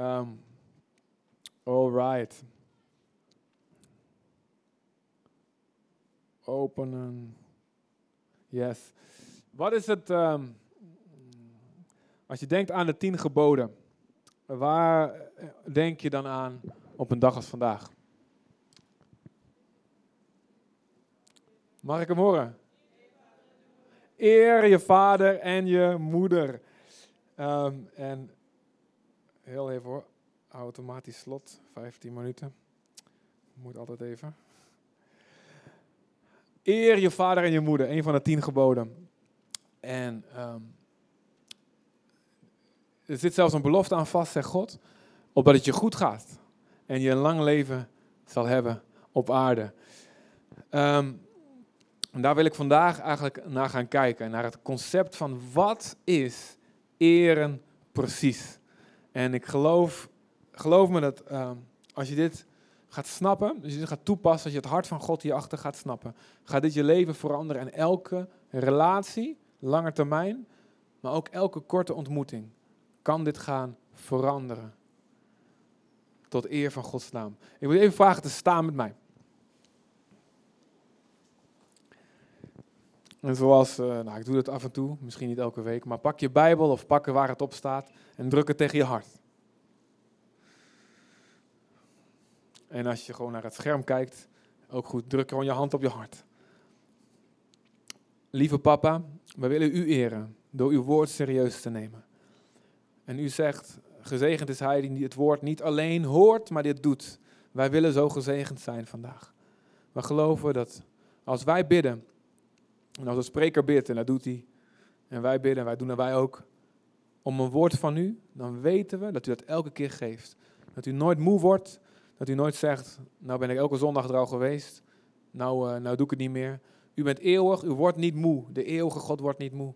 Um, all right. Openen. Yes. Wat is het, ehm, als je denkt aan de tien geboden, waar denk je dan aan op een dag als vandaag? Mag ik hem horen? Eer je vader en je moeder. Ehm, en heel even hoor, automatisch slot, 15 minuten. Moet altijd even. Eer je vader en je moeder, een van de tien geboden. En ehm, er zit zelfs een belofte aan vast, zegt God, opdat het je goed gaat en je een lang leven zal hebben op aarde. Um, en daar wil ik vandaag eigenlijk naar gaan kijken, naar het concept van wat is eren precies. En ik geloof, geloof me dat uh, als je dit gaat snappen, als je dit gaat toepassen, als je het hart van God hierachter gaat snappen, gaat dit je leven veranderen en elke relatie, lange termijn, maar ook elke korte ontmoeting, kan dit gaan veranderen. Tot eer van Gods naam. Ik wil even vragen te staan met mij. En zoals, uh, nou ik doe dat af en toe, misschien niet elke week, maar pak je Bijbel of pak er waar het op staat en druk het tegen je hart. En als je gewoon naar het scherm kijkt, ook goed, druk gewoon je hand op je hart. Lieve papa, wij willen u eren door uw woord serieus te nemen. En u zegt, gezegend is hij die het woord niet alleen hoort, maar dit doet. Wij willen zo gezegend zijn vandaag. We geloven dat als wij bidden, en als een spreker bidt, en dat doet hij, en wij bidden, en wij doen dat wij ook, om een woord van u, dan weten we dat u dat elke keer geeft. Dat u nooit moe wordt, dat u nooit zegt, nou ben ik elke zondag er al geweest, nou, uh, nou doe ik het niet meer. U bent eeuwig, u wordt niet moe. De eeuwige God wordt niet moe.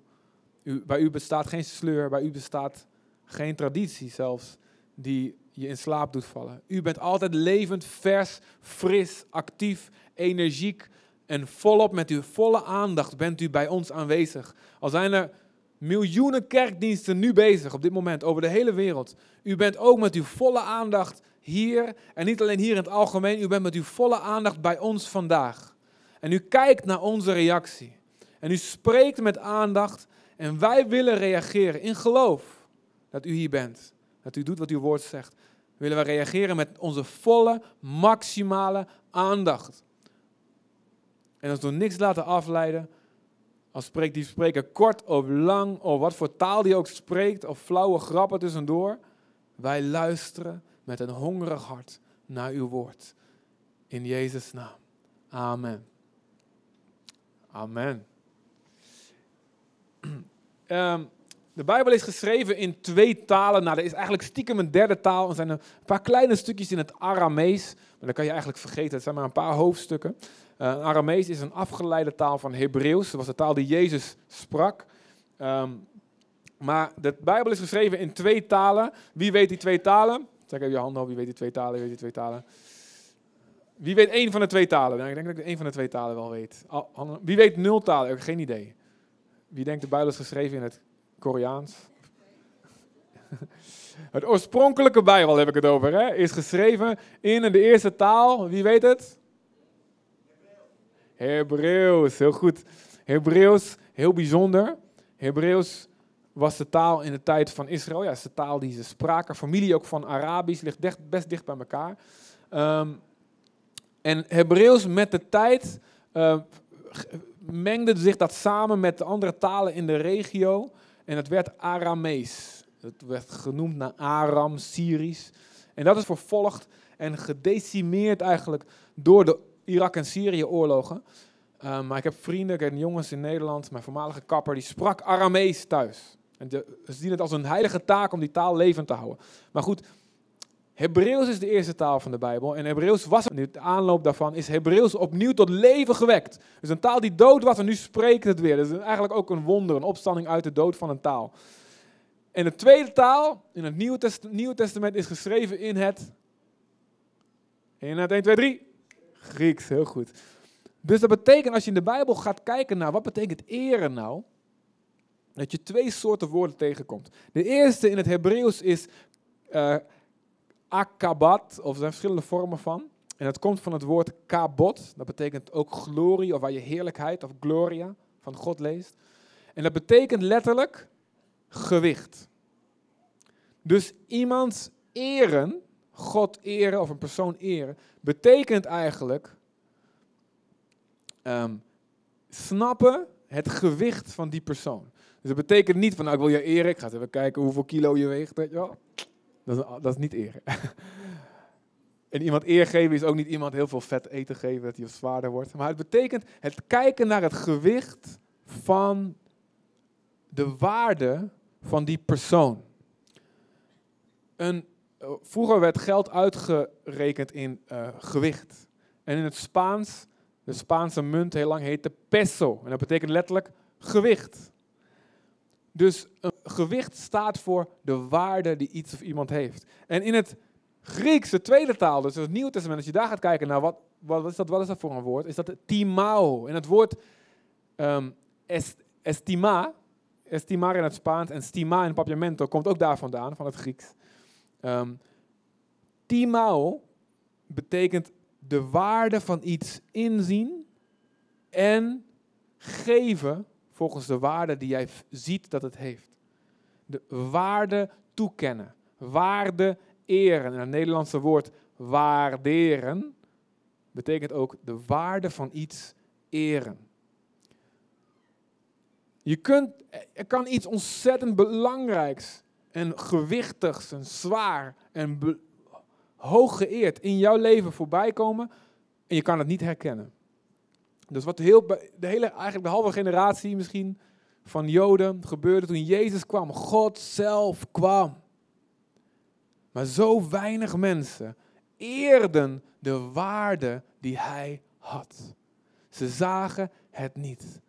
Bij u bestaat geen sleur, bij u bestaat geen traditie zelfs, die je in slaap doet vallen. U bent altijd levend, vers, fris, actief, energiek, en volop met uw volle aandacht bent u bij ons aanwezig. Al zijn er miljoenen kerkdiensten nu bezig op dit moment over de hele wereld. U bent ook met uw volle aandacht hier. En niet alleen hier in het algemeen, u bent met uw volle aandacht bij ons vandaag. En u kijkt naar onze reactie. En u spreekt met aandacht. En wij willen reageren in geloof dat u hier bent. Dat u doet wat uw woord zegt. Willen wij reageren met onze volle, maximale aandacht. En ons door niks laten afleiden. Als spreekt die spreker kort of lang, of wat voor taal die ook spreekt, of flauwe grappen tussendoor. Wij luisteren met een hongerig hart naar uw woord. In Jezus' naam. Amen. Amen. Um, de Bijbel is geschreven in twee talen. Nou, er is eigenlijk stiekem een derde taal. Er zijn een paar kleine stukjes in het Aramees. Maar dat kan je eigenlijk vergeten. Het zijn maar een paar hoofdstukken. Uh, Aramees is een afgeleide taal van Hebreeuws. Dat was de taal die Jezus sprak. Um, maar de Bijbel is geschreven in twee talen. Wie weet die twee talen? Zeg even je handen op. Wie weet die twee talen? Wie weet die twee talen? Wie weet één van de twee talen? Nou, ik denk dat ik één van de twee talen wel weet. Wie weet nul talen? Ik heb geen idee. Wie denkt de Bijbel is geschreven in het Koreaans? Het oorspronkelijke Bijbel heb ik het over. Hè? Is geschreven in de eerste taal. Wie weet het? Hebreeuws, heel goed. Hebreeuws, heel bijzonder. Hebreeuws was de taal in de tijd van Israël. Ja, is de taal die ze spraken. Familie ook van Arabisch ligt best dicht bij elkaar. Um, en Hebreeuws met de tijd uh, mengde zich dat samen met de andere talen in de regio. En het werd Aramees. Het werd genoemd naar Aram, Syrisch. En dat is vervolgd en gedecimeerd eigenlijk door de Irak- en Syrië-oorlogen. Um, maar ik heb vrienden, ik heb jongens in Nederland, mijn voormalige kapper, die sprak Aramees thuis. En ze zien het als een heilige taak om die taal levend te houden. Maar goed, Hebreeuws is de eerste taal van de Bijbel. En Hebreeuws was, de aanloop daarvan, is Hebreeuws opnieuw tot leven gewekt. Dus een taal die dood was en nu spreekt het weer. Dat is eigenlijk ook een wonder, een opstanding uit de dood van een taal. En de tweede taal in het Nieuwe, Nieuwe Testament is geschreven in het... In het 1, 2, 3. Grieks, heel goed. Dus dat betekent, als je in de Bijbel gaat kijken naar wat betekent eren nou, dat je twee soorten woorden tegenkomt. De eerste in het Hebreeuws is uh, akabat, of er zijn verschillende vormen van. En dat komt van het woord kabot. Dat betekent ook glorie, of waar je heerlijkheid of gloria van God leest. En dat betekent letterlijk gewicht. Dus iemands eren, God eren of een persoon eren, betekent eigenlijk ehm, snappen het gewicht van die persoon. Dus dat betekent niet van, nou, ik wil je eren, ik ga even kijken hoeveel kilo je weegt. Weet je wel? Dat, is, dat is niet eren. En iemand eer geven is ook niet iemand heel veel vet eten geven, dat hij zwaarder wordt. Maar het betekent het kijken naar het gewicht van de waarde van die persoon. Een, vroeger werd geld uitgerekend in uh, gewicht. En in het Spaans, de Spaanse munt heel lang heette peso. En dat betekent letterlijk gewicht. Dus een gewicht staat voor de waarde die iets of iemand heeft. En in het Grieks, de tweede taal, dus het Nieuwe Testament, als je daar gaat kijken naar wat, wat, is, dat, wat is dat voor een woord, is dat timao. En het woord um, estima, estimar in het Spaans en stima in papiamento komt ook daar vandaan, van het Grieks. Um, betekent de waarde van iets inzien en geven volgens de waarde die jij ziet dat het heeft. De waarde toekennen, waarde eren. En het Nederlandse woord waarderen betekent ook de waarde van iets eren. Je kunt, er kan iets ontzettend belangrijks en gewichtigs en zwaar en hoog geëerd in jouw leven voorbij komen en je kan het niet herkennen. Dus wat heel, de hele, eigenlijk de halve generatie misschien van Joden gebeurde toen Jezus kwam. God zelf kwam. Maar zo weinig mensen eerden de waarde die hij had. Ze zagen het niet.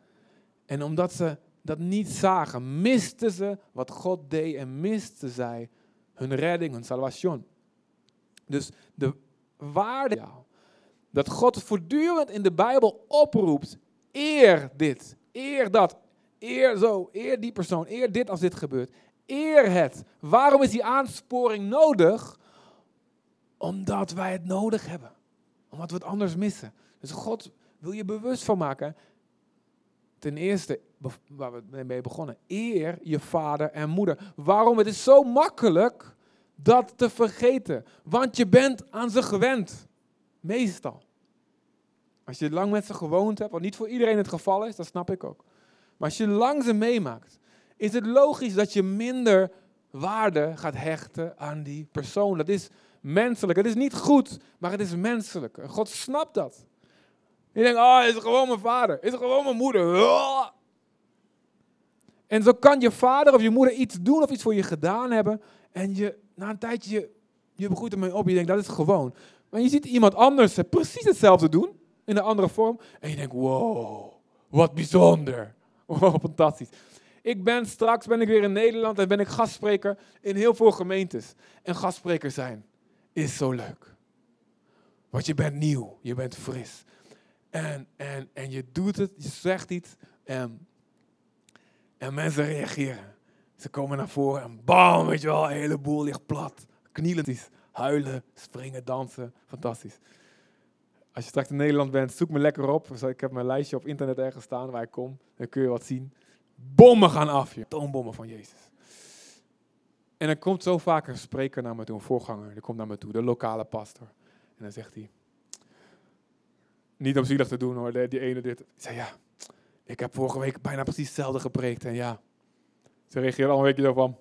En omdat ze dat niet zagen, misten ze wat God deed en misten zij hun redding, hun salvation. Dus de waarde dat God voortdurend in de Bijbel oproept, eer dit, eer dat, eer zo, eer die persoon, eer dit als dit gebeurt. Eer het. Waarom is die aansporing nodig? Omdat wij het nodig hebben. Omdat we het anders missen. Dus God wil je bewust van maken. Ten eerste, waar we mee begonnen, eer je vader en moeder. Waarom? Het is zo makkelijk dat te vergeten. Want je bent aan ze gewend. Meestal. Als je lang met ze gewoond hebt, wat niet voor iedereen het geval is, dat snap ik ook. Maar als je lang ze meemaakt, is het logisch dat je minder waarde gaat hechten aan die persoon. Dat is menselijk. Het is niet goed, maar het is menselijk. En God snapt dat. Je denkt, oh, is het gewoon mijn vader? Is het gewoon mijn moeder? En zo kan je vader of je moeder iets doen of iets voor je gedaan hebben. En je, na een tijdje, je, je begroet ermee op. Je denkt, dat is gewoon. Maar je ziet iemand anders precies hetzelfde doen. In een andere vorm. En je denkt, wow, wat bijzonder. Oh, fantastisch. Ik ben straks ben ik weer in Nederland en ben ik gastspreker in heel veel gemeentes. En gastspreker zijn is zo leuk. Want je bent nieuw, je bent fris. En, en, en je doet het, je zegt iets en, en mensen reageren. Ze komen naar voren en bam, weet je wel, een heleboel ligt plat. Knielend huilen, springen, dansen, fantastisch. Als je straks in Nederland bent, zoek me lekker op. Ik heb mijn lijstje op internet ergens staan waar ik kom. Dan kun je wat zien bommen gaan af. Toombommen van Jezus. En dan komt zo vaak een spreker naar me toe, een voorganger. Die komt naar me toe, de lokale pastor. En dan zegt hij, niet om zielig te doen hoor, die ene dit. Ik zei ja, ik heb vorige week bijna precies hetzelfde gepreekt. En ja, ze reageerde al een weekje zo van.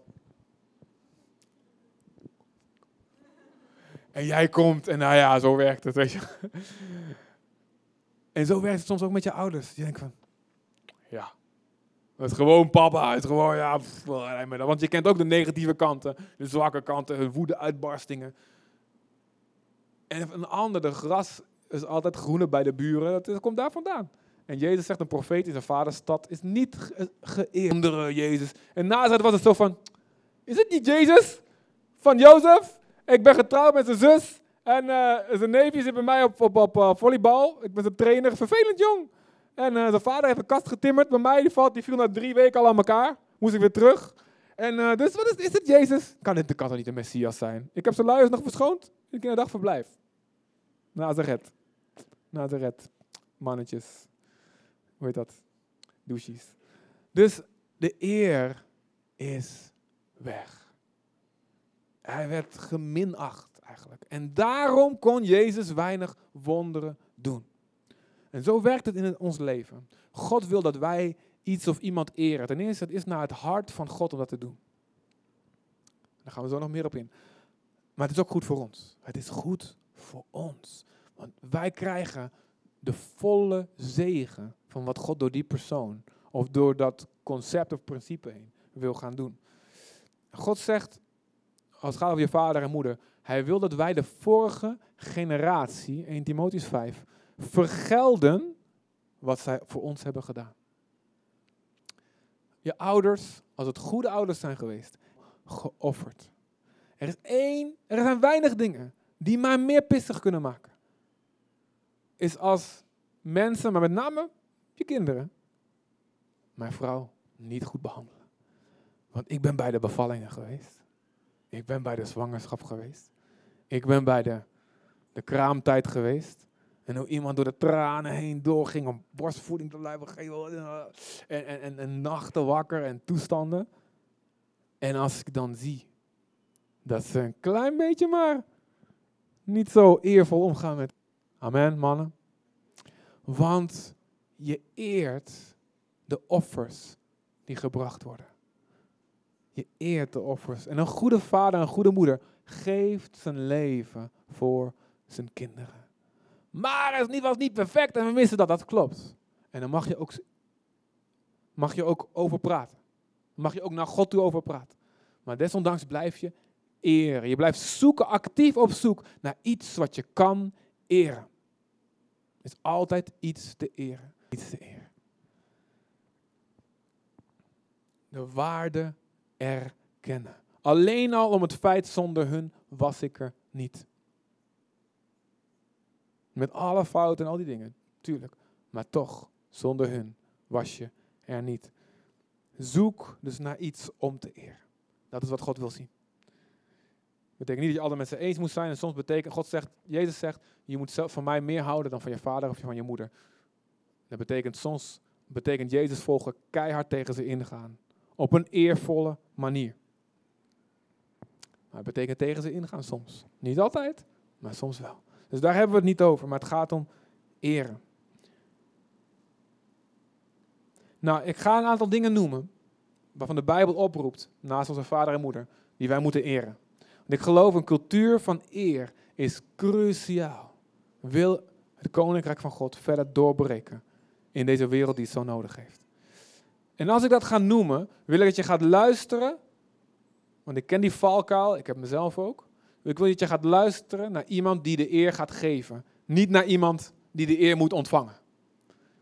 En jij komt en nou ja, zo werkt het, weet je. En zo werkt het soms ook met je ouders. Je denkt van, ja, het is gewoon papa, het is gewoon, ja, want je kent ook de negatieve kanten, de zwakke kanten, hun woede-uitbarstingen. En een ander, de gras is altijd groener bij de buren, dat komt daar vandaan. En Jezus zegt, een profeet in zijn vaderstad is niet geëerd. Jezus. En na was het zo van, is het niet Jezus van Jozef? Ik ben getrouwd met zijn zus en uh, zijn neefje zit bij mij op, op, uh, volleybal. Ik ben zijn trainer, vervelend jong. En zijn vader heeft een kast getimmerd bij mij. Die, valt, die viel na drie weken al aan elkaar. Moest ik weer terug. En dus wat is, is het Jezus? Kan dit, kan toch niet de Messias zijn? Ik heb zijn luiers nog verschoond in een dagverblijf. Nazareth. Nazareth. Mannetjes. Hoe heet dat? Douches. Dus de eer is weg. Hij werd geminacht eigenlijk. En daarom kon Jezus weinig wonderen doen. En zo werkt het in ons leven. God wil dat wij iets of iemand eren. Ten eerste, het is naar het hart van God om dat te doen. Daar gaan we zo nog meer op in. Maar het is ook goed voor ons. Het is goed voor ons. Want wij krijgen de volle zegen van wat God door die persoon of door dat concept of principe heen wil gaan doen. God zegt, als het gaat over je vader en moeder, hij wil dat wij de vorige generatie, 1 Timotheus 5, vergelden wat zij voor ons hebben gedaan. Je ouders, als het goede ouders zijn geweest, geofferd. Er is één, er zijn weinig dingen die mij meer pissig kunnen maken. Is als mensen, maar met name je kinderen, mijn vrouw niet goed behandelen. Want ik ben bij de bevallingen geweest. Ik ben bij de zwangerschap geweest. Ik ben bij de, de kraamtijd geweest. En hoe iemand door de tranen heen doorging om borstvoeding te blijven geven. En, en, en, en nachten wakker en toestanden. En als ik dan zie dat ze een klein beetje maar niet zo eervol omgaan met. Amen, mannen. Want je eert de offers die gebracht worden. Je eert de offers. En een goede vader, een goede moeder geeft zijn leven voor zijn kinderen. Maar het was niet perfect en we missen dat, dat klopt. En dan mag je ook, mag je ook over praten. Mag je ook naar God toe over praten. Maar desondanks blijf je eren. Je blijft zoeken, actief op zoek naar iets wat je kan eren. Er is altijd iets te eren. Te eren. De waarde erkennen. Alleen al om het feit zonder hun was ik er niet. Met alle fouten en al die dingen, tuurlijk. Maar toch, zonder hun was je er niet. Zoek dus naar iets om te eren. Dat is wat God wil zien. Betekent niet dat je altijd met ze eens moet zijn. En soms betekent, God zegt, Jezus zegt, je moet zelf van mij meer houden dan van je vader of van je moeder. Dat betekent soms, betekent Jezus volgen keihard tegen ze ingaan. Op een eervolle manier. Maar het betekent tegen ze ingaan soms. Niet altijd, maar soms wel. Dus daar hebben we het niet over, maar het gaat om eren. Nou, ik ga een aantal dingen noemen waarvan de Bijbel oproept, naast onze vader en moeder, die wij moeten eren. Want ik geloof een cultuur van eer is cruciaal. Wil het koninkrijk van God verder doorbreken in deze wereld die het zo nodig heeft. En als ik dat ga noemen, wil ik dat je gaat luisteren, want ik ken die valkuil, ik heb mezelf ook. Ik wil dat je gaat luisteren naar iemand die de eer gaat geven. Niet naar iemand die de eer moet ontvangen.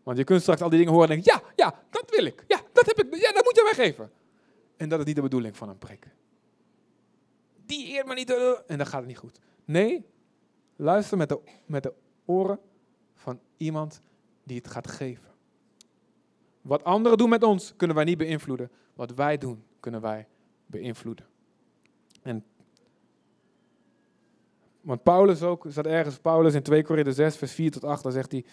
Want je kunt straks al die dingen horen en denken, ja, ja, dat wil ik. Ja, dat heb ik. Ja, dat moet je mij geven. En dat is niet de bedoeling van een preek. Die eer maar niet. En dan gaat het niet goed. Nee, luister met de, met de oren van iemand die het gaat geven. Wat anderen doen met ons, kunnen wij niet beïnvloeden. Wat wij doen, kunnen wij beïnvloeden. En want Paulus ook, staat ergens Paulus in 2 Korinther 6, vers 4 tot 8, dan zegt hij,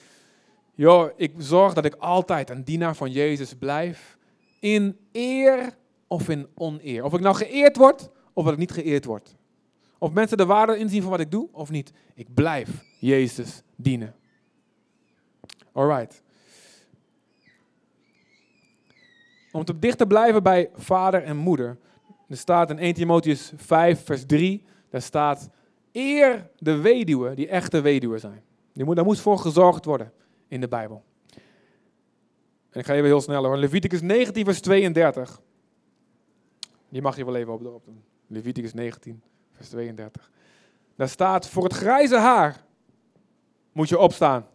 joh, ik zorg dat ik altijd een dienaar van Jezus blijf, in eer of in oneer. Of ik nou geëerd word, of dat ik niet geëerd word. Of mensen de waarde inzien van wat ik doe, of niet. Ik blijf Jezus dienen. Alright. Om te dicht te blijven bij vader en moeder. Er staat in 1 Timotheus 5, vers 3, daar staat, eer de weduwen die echte weduwen zijn. Daar moest voor gezorgd worden in de Bijbel. En ik ga even heel snel hoor. Leviticus 19, vers 32. Die mag je wel even op doen. Leviticus 19, vers 32. Daar staat, voor het grijze haar moet je opstaan.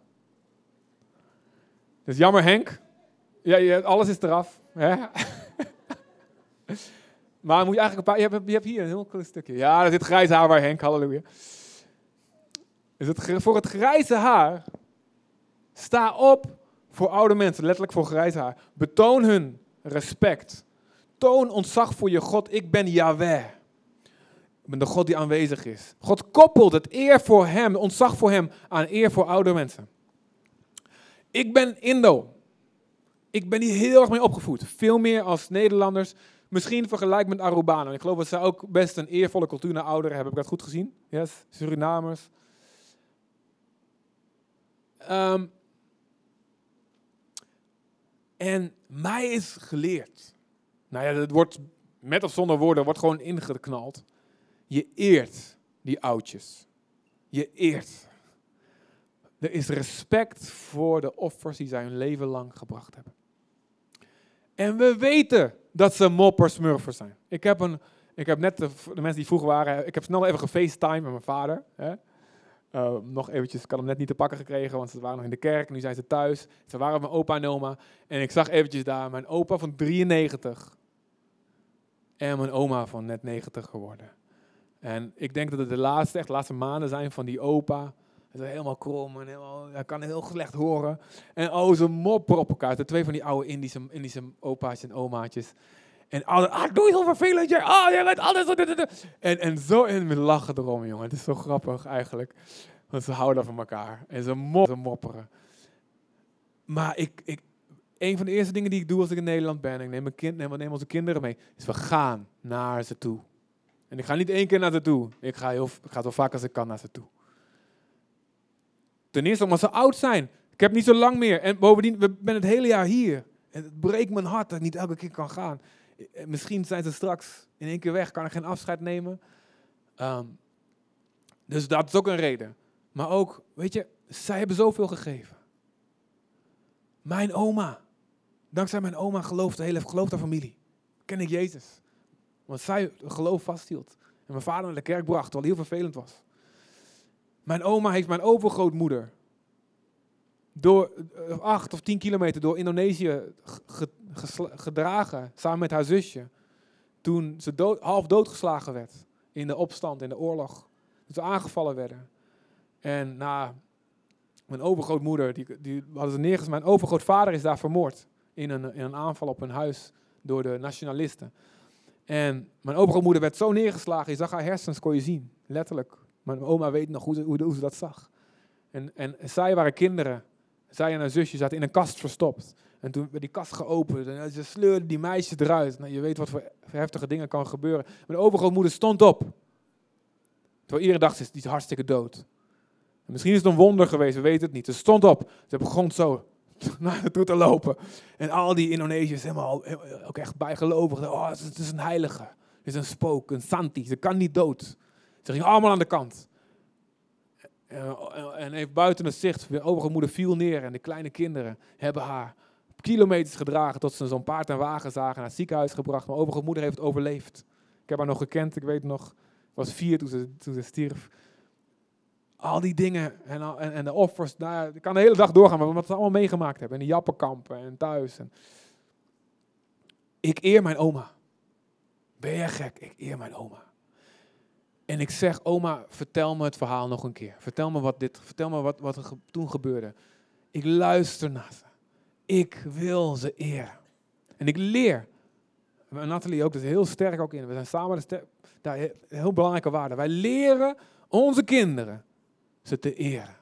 Dus jammer Henk, ja, alles is eraf. Hè? maar moet je eigenlijk een paar, je hebt, je hebt hier een heel klein stukje. Ja, er zit grijs haar bij Henk, halleluja. Dus het, voor het grijze haar, sta op voor oude mensen, letterlijk voor grijs haar. Betoon hun respect. Toon ontzag voor je God. Ik ben Yahweh. Ik ben de God die aanwezig is. God koppelt het eer voor hem, ontzag voor hem, aan eer voor oude mensen. Ik ben Indo. Ik ben hier heel erg mee opgevoed. Veel meer als Nederlanders. Misschien vergelijk met Arubanen. Ik geloof dat ze ook best een eervolle cultuur naar ouderen hebben. Heb ik dat goed gezien? Yes, Surinamers. Um, en mij is geleerd. Nou ja, het wordt met of zonder woorden, wordt gewoon ingeknald. Je eert die oudjes. Je eert. Er is respect voor de offers die zij hun leven lang gebracht hebben. En we weten dat ze moppersmurfers zijn. Ik heb, een, ik heb net de, de, mensen die vroeg waren, ik heb snel even gefacetime met mijn vader. Hè. Uh, nog eventjes, ik had hem net niet te pakken gekregen, want ze waren nog in de kerk. Nu zijn ze thuis. Ze waren met mijn opa en oma. En ik zag eventjes daar mijn opa van 93. En mijn oma van net 90 geworden. En ik denk dat het de laatste, echt de laatste maanden zijn van die opa. Is helemaal krom en helemaal, hij kan heel slecht horen. En oh, ze mopperen op elkaar. De twee van die oude Indische, Indische opa's en omaatjes. En alle, ah, doe je heel vervelend. Jij, ah, jij bent alles. En, en zo in met lachen erom, jongen. Het is zo grappig eigenlijk. Want ze houden van elkaar. En ze, mopperen. Maar ik, ik, een van de eerste dingen die ik doe als ik in Nederland ben, ik neem, mijn kind, neem, neem onze kinderen mee, is we gaan naar ze toe. En ik ga niet één keer naar ze toe. Ik ga, heel, ik ga zo vaak als ik kan naar ze toe. Ten eerste omdat ze oud zijn. Ik heb niet zo lang meer. En bovendien, we ben het hele jaar hier. En het breekt mijn hart dat ik niet elke keer kan gaan. Eh, misschien zijn ze straks in één keer weg, kan ik geen afscheid nemen. Ehm, dus dat is ook een reden. Maar ook, weet je, zij hebben zoveel gegeven. Mijn oma. Dankzij mijn oma gelooft de hele gelooft haar familie. Ken ik Jezus. Want zij geloof vasthield. En mijn vader naar de kerk bracht, terwijl heel vervelend was. Mijn oma heeft mijn overgrootmoeder door eh, acht of tien kilometer door Indonesië gedragen, samen met haar zusje. Toen ze dood, half doodgeslagen werd in de opstand, in de oorlog. Toen ze aangevallen werden. En na mijn overgrootmoeder, die, die hadden ze neergezet. Mijn overgrootvader is daar vermoord in een, in een aanval op een huis door de nationalisten. En mijn overgrootmoeder werd zo neergeslagen, je zag haar hersens, kon je zien, letterlijk. Mijn oma weet nog hoe ze, hoe, dat zag. En, en zij waren kinderen. Zij en haar zusje zaten in een kast verstopt. En toen werd die kast geopend en ze sleurden die meisjes eruit. Nou, je weet wat voor heftige dingen kan gebeuren. Mijn overgrootmoeder stond op. Terwijl iedereen dacht, ze is hartstikke dood. misschien is het een wonder geweest, we weten het niet. Ze stond op, ze begon zo naar toe te lopen. En al die Indonesiërs helemaal ook echt bijgelovig. Oh, het is een heilige. Het is een spook, een santi. Ze kan niet dood. Ze ging allemaal aan de kant. En even buiten het zicht, de overige viel neer en de kleine kinderen hebben haar kilometers gedragen tot ze zo'n paard en wagen zagen naar het ziekenhuis gebracht. Mijn overige moeder heeft overleefd. Ik heb haar nog gekend, ik weet nog, was vier toen ze, toen ze stierf. Al die dingen en, en, en de offers, nou, ik kan de hele dag doorgaan, maar wat ze allemaal meegemaakt hebben. In de jappenkampen en thuis. Ik eer mijn oma. Ben je gek? Ik eer mijn oma. En ik zeg, oma, vertel me het verhaal nog een keer. Vertel me wat, dit, vertel me wat, wat er toen gebeurde. Ik luister naar ze. Ik wil ze eren. En ik leer. En Nathalie ook, dat is heel sterk ook in. We zijn samen de daar heel belangrijke waarde. Wij leren onze kinderen ze te eren.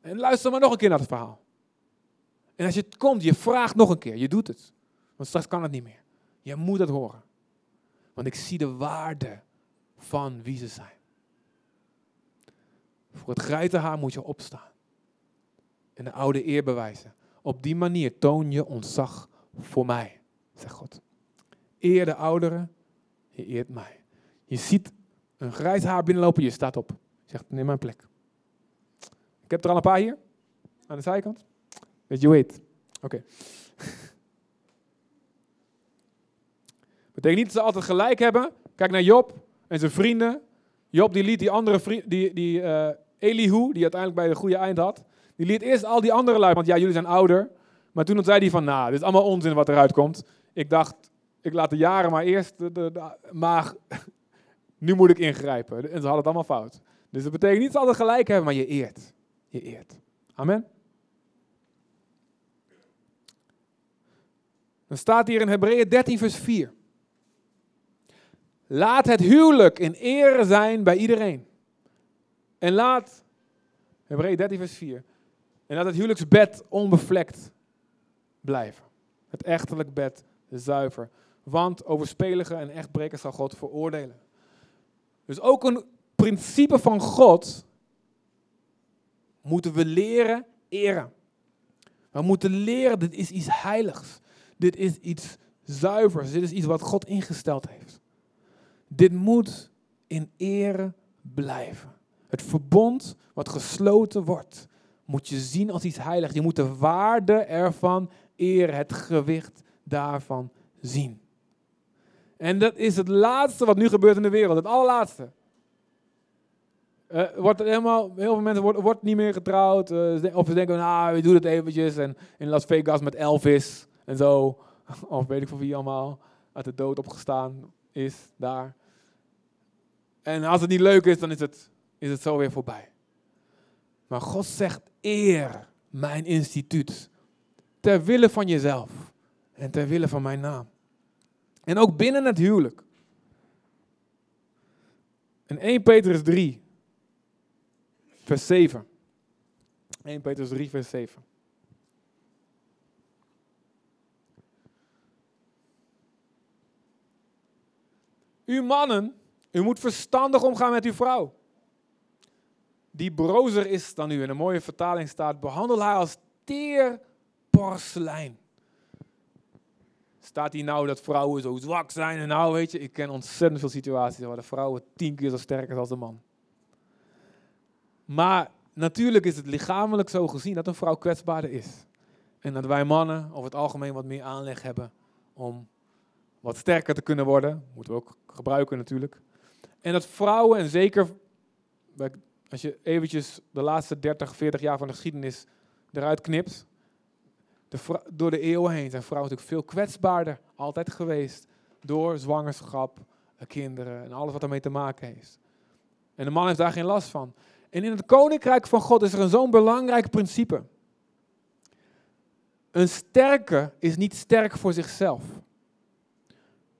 En luister maar nog een keer naar het verhaal. En als je het komt, je vraagt nog een keer. Je doet het. Want straks kan het niet meer. Je moet het horen. Want ik zie de waarde van wie ze zijn. Voor het grijze haar moet je opstaan. En de oude eer bewijzen. Op die manier toon je ontzag voor mij, zegt God. Eer de ouderen, je eert mij. Je ziet een grijs haar binnenlopen, je staat op. Je zegt, neem mijn plek. Ik heb er al een paar hier, aan de zijkant. Dat je weet. Oké. Betekent niet dat ze altijd gelijk hebben. Kijk naar Job en zijn vrienden. Job die liet die andere vriend, die, die uh, Elihu, die uiteindelijk bij de goede eind had, die liet eerst al die andere lui, want ja, jullie zijn ouder. Maar toen zei hij van, nou, dit is allemaal onzin wat eruit komt. Ik dacht, ik laat de jaren maar eerst, de, de, maar nu moet ik ingrijpen. En ze hadden het allemaal fout. Dus dat betekent niet dat ze altijd gelijk hebben, maar je eert. Je eert. Amen. Dan staat hier in Hebreeën 13 vers 4. Laat het huwelijk in ere zijn bij iedereen. En laat, Hebreeën 13 vers 4, en laat het huwelijksbed onbevlekt blijven. Het echtelijk bed zuiver. Want overspelige en echtbrekers zal God veroordelen. Dus ook een principe van God moeten we leren eren. We moeten leren, dit is iets heiligs. Dit is iets zuivers. Dit is iets wat God ingesteld heeft. Dit moet in ere blijven. Het verbond wat gesloten wordt, moet je zien als iets heiligs. Je moet de waarde ervan eren, het gewicht daarvan zien. En dat is het laatste wat nu gebeurt in de wereld, het allerlaatste. Uh, wordt helemaal, heel veel mensen wordt niet meer getrouwd. Uh, of ze denken, nou, we doen het eventjes. En in Las Vegas met Elvis en zo. Of weet ik van wie allemaal uit de dood opgestaan is daar. En als het niet leuk is, dan is het, is het zo weer voorbij. Maar God zegt, eer mijn instituut. Ter wille van jezelf. En ter wille van mijn naam. En ook binnen het huwelijk. In 1 Petrus 3, vers 7. 1 Petrus 3, vers 7. U mannen, u moet verstandig omgaan met uw vrouw. Die brozer is dan u. In een mooie vertaling staat, behandel haar als teer porselein. Staat hier nou dat vrouwen zo zwak zijn? En nou, weet je, ik ken ontzettend veel situaties waar de vrouwen tien keer zo sterk zijn als de man. Maar natuurlijk is het lichamelijk zo gezien dat een vrouw kwetsbaarder is. En dat wij mannen over het algemeen wat meer aanleg hebben om wat sterker te kunnen worden. Moeten we ook gebruiken natuurlijk. En dat vrouwen, en zeker als je eventjes de laatste 30, 40 jaar van de geschiedenis eruit knipt. Door de eeuwen heen zijn vrouwen natuurlijk veel kwetsbaarder altijd geweest. Door zwangerschap, kinderen en alles wat ermee te maken heeft. En de man heeft daar geen last van. En in het koninkrijk van God is er een zo'n belangrijk principe. Een sterke is niet sterk voor zichzelf,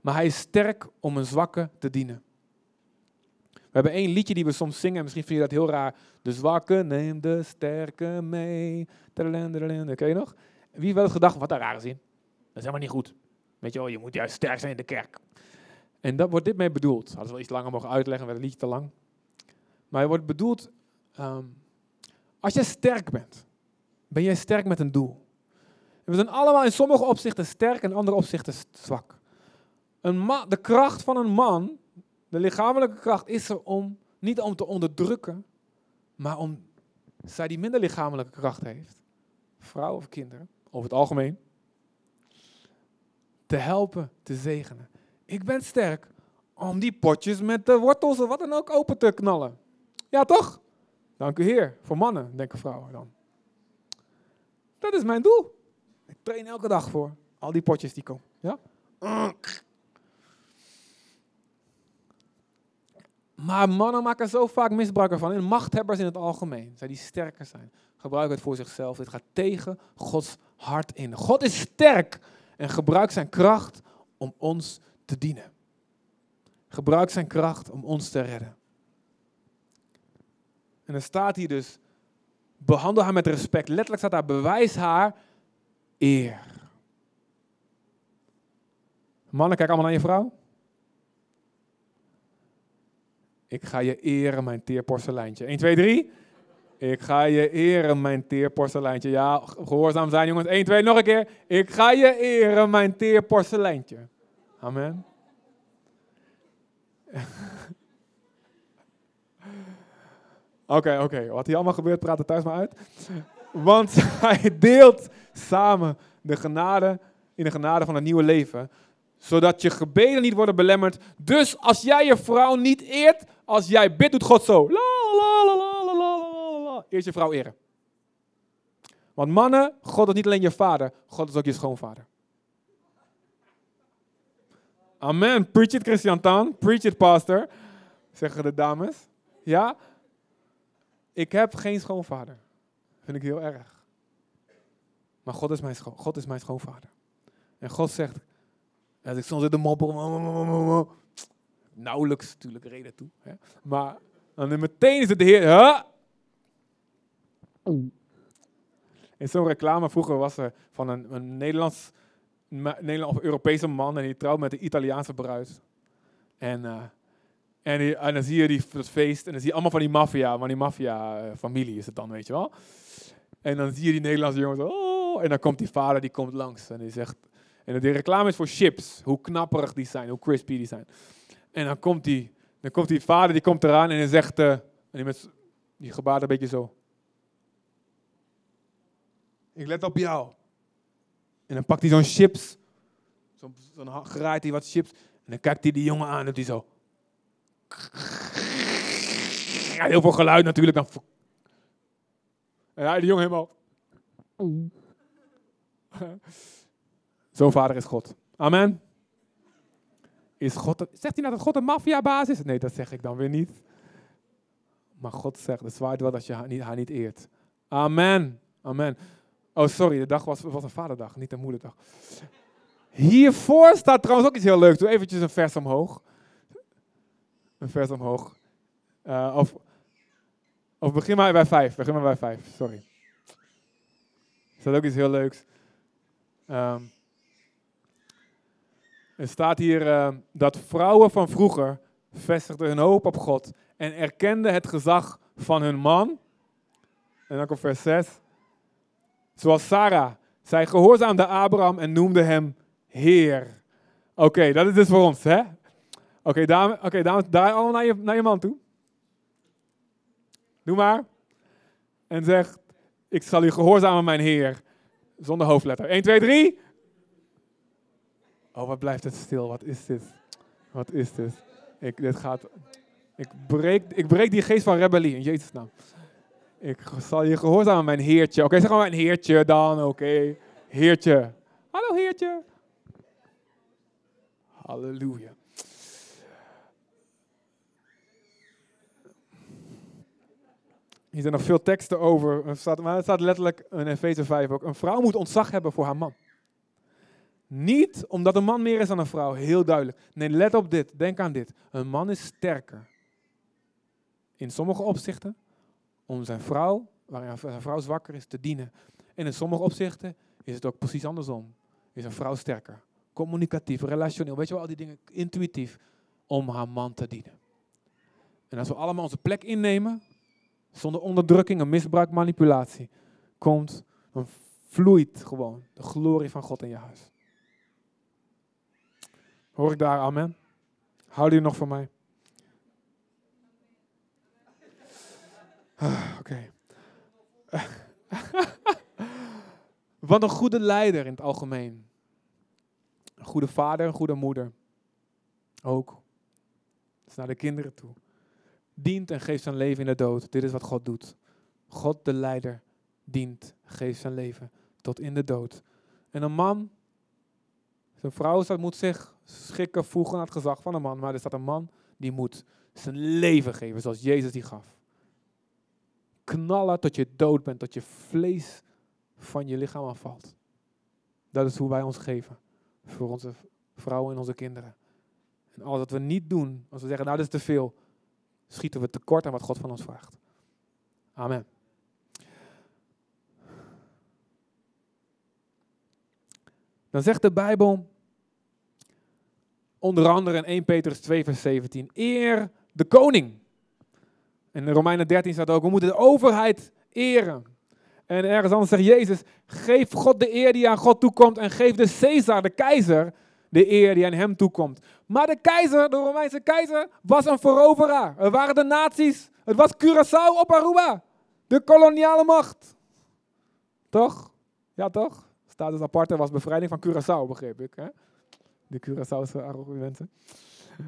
maar hij is sterk om een zwakke te dienen. Hebben één liedje die we soms zingen, misschien vind je dat heel raar. De zwakke neemt de sterke mee. Ken je nog? Wie wel eens gedacht, wat een rare zin. Dat is helemaal niet goed. Weet je wel, je moet juist sterk zijn in de kerk. En dat wordt dit mee bedoeld. Hadden we wel iets langer mogen uitleggen, werd het liedje te lang. Maar het wordt bedoeld, um, als jij sterk bent, ben jij sterk met een doel. En we zijn allemaal in sommige opzichten sterk en in andere opzichten zwak. Een de kracht van een man, de lichamelijke kracht, is er om, niet om te onderdrukken, maar om zij die minder lichamelijke kracht heeft, vrouw of kinderen, over het algemeen, te helpen, te zegenen. Ik ben sterk om die potjes met de wortels of wat dan ook open te knallen. Ja, toch? Dank u Heer. Voor mannen, denken vrouwen dan. Dat is mijn doel. Ik train elke dag voor al die potjes die komen. Ja? Maar mannen maken zo vaak misbruik ervan. En machthebbers in het algemeen, zij die sterker zijn, gebruiken het voor zichzelf. Dit gaat tegen Gods hart in. God is sterk en gebruikt zijn kracht om ons te dienen. Gebruikt zijn kracht om ons te redden. En dan staat hier dus, behandel haar met respect. Letterlijk staat daar, bewijs haar eer. Mannen, kijk allemaal naar je vrouw. Ik ga je eren, mijn teer porseleintje. 1, 2, 3. Ik ga je eren, mijn teer porseleintje. Ja, gehoorzaam zijn jongens. 1, 2, nog een keer. Ik ga je eren, mijn teer porseleintje. Amen. Oké, oké. Wat hier allemaal gebeurt, praat het thuis maar uit. Want hij deelt samen de genade in de genade van een nieuwe leven. Zodat je gebeden niet worden belemmerd. Dus als jij je vrouw niet eert, als jij bidt, doet God zo. La, la, la. Eerst je vrouw eren. Want mannen, God is niet alleen je vader, God is ook je schoonvader. Amen. Preach it, Christian Tan. Preach it, pastor. Zeggen de dames. Ja, ik heb geen schoonvader. Vind ik heel erg. Maar God is mijn, God is mijn schoonvader. En God zegt, als ik soms in de moppel, nauwelijks natuurlijk reden toe. Hè. Maar dan meteen is het de Heer. In zo'n reclame vroeger was er van een, een Nederlands, Nederlands of Europese man en die trouwt met een Italiaanse bruid. En, uh, en, en, dan zie je die, dat feest en dan zie je allemaal van die maffia, van die maffia-familie is het dan, weet je wel. En dan zie je die Nederlandse jongens, oh, en dan komt die vader, die komt langs en die zegt, en de reclame is voor chips, hoe knapperig die zijn, hoe crispy die zijn. En dan komt die, dan komt die vader, die komt eraan en hij zegt, uh, en die, met, die gebaart een beetje zo. Ik let op jou. En dan pakt hij zo'n chips, zo'n zo graait hij wat chips, en dan kijkt hij die jongen aan en doet hij zo. Ja, heel veel geluid natuurlijk. Dan. En hij, die jongen helemaal. Zo'n vader is God. Amen. Is God, zegt hij nou dat God een maffiabaas is? Nee, dat zeg ik dan weer niet. Maar God zegt, het zwaait wel dat je haar niet, haar niet eert. Amen. Amen. Oh, sorry, de dag was, was een vaderdag, niet een moederdag. Hiervoor staat trouwens ook iets heel leuks. Doe eventjes een vers omhoog. Een vers omhoog. Uh, of, of begin maar bij vijf. Begin maar bij vijf, sorry. Er staat ook iets heel leuks. Um, er staat hier uh, dat vrouwen van vroeger vestigden hun hoop op God en erkenden het gezag van hun man. En dan komt vers 6. Zoals Sarah. Zij gehoorzaamde Abraham en noemde hem Heer. Oké, dat is dus voor ons, hè? Oké, dames, okay, dames, draai allemaal naar je, naar je man toe. Doe maar. En zeg, ik zal u gehoorzamen, mijn Heer. Zonder hoofdletter. 1, 2, 3. Oh, wat blijft het stil? Wat is dit? Wat is dit? Ik, dit gaat... Ik breek, ik breek die geest van rebellie in Jezus' naam. Ik zal je gehoorzamen, mijn heertje. Oké, zeg maar mijn heertje dan, oké. Heertje. Hallo heertje. Halleluja. Hier zijn nog veel teksten over, maar het staat letterlijk in Efeze 5 ook. Een vrouw moet ontzag hebben voor haar man. Niet omdat een man meer is dan een vrouw, heel duidelijk. Nee, let op dit, denk aan dit. Een man is sterker. In sommige opzichten om zijn vrouw, waarin zijn vrouw zwakker is, te dienen. En in sommige opzichten is het ook precies andersom. Is een vrouw sterker, communicatief, relationeel, weet je wel, al die dingen, intuïtief, om haar man te dienen. En als we allemaal onze plek innemen, zonder onderdrukking en misbruik, manipulatie, komt, dan vloeit gewoon de glorie van God in je huis. Hoor ik daar amen? Houden jullie nog van mij? Ah, oké. Wat een goede leider in het algemeen. Een goede vader, een goede moeder. Ook. is naar de kinderen toe. Dient en geeft zijn leven in de dood. Dit is wat God doet. God de leider dient, geeft zijn leven tot in de dood. En een man, zijn vrouw dat moet zich schikken, voegen aan het gezag van een man. Maar er staat een man die moet zijn leven geven zoals Jezus die gaf knallen tot je dood bent, tot je vlees van je lichaam afvalt. Dat is hoe wij ons geven voor onze vrouwen en onze kinderen. En alles wat we niet doen, als we zeggen, nou dat is te veel, schieten we tekort aan wat God van ons vraagt. Amen. Dan zegt de Bijbel, onder andere in 1 Petrus 2, vers 17, eer de koning. In de Romeinen 13 staat ook, we moeten de overheid eren. En ergens anders zegt Jezus, geef God de eer die aan God toekomt en geef de Caesar, de keizer, de eer die aan hem toekomt. Maar de keizer, de Romeinse keizer, was een veroveraar. Er waren de naties. Het was Curaçao op Aruba. De koloniale macht. Toch? Ja, toch? Status aparte was bevrijding van Curaçao, begreep ik. Hè? De Curaçaose argumenten.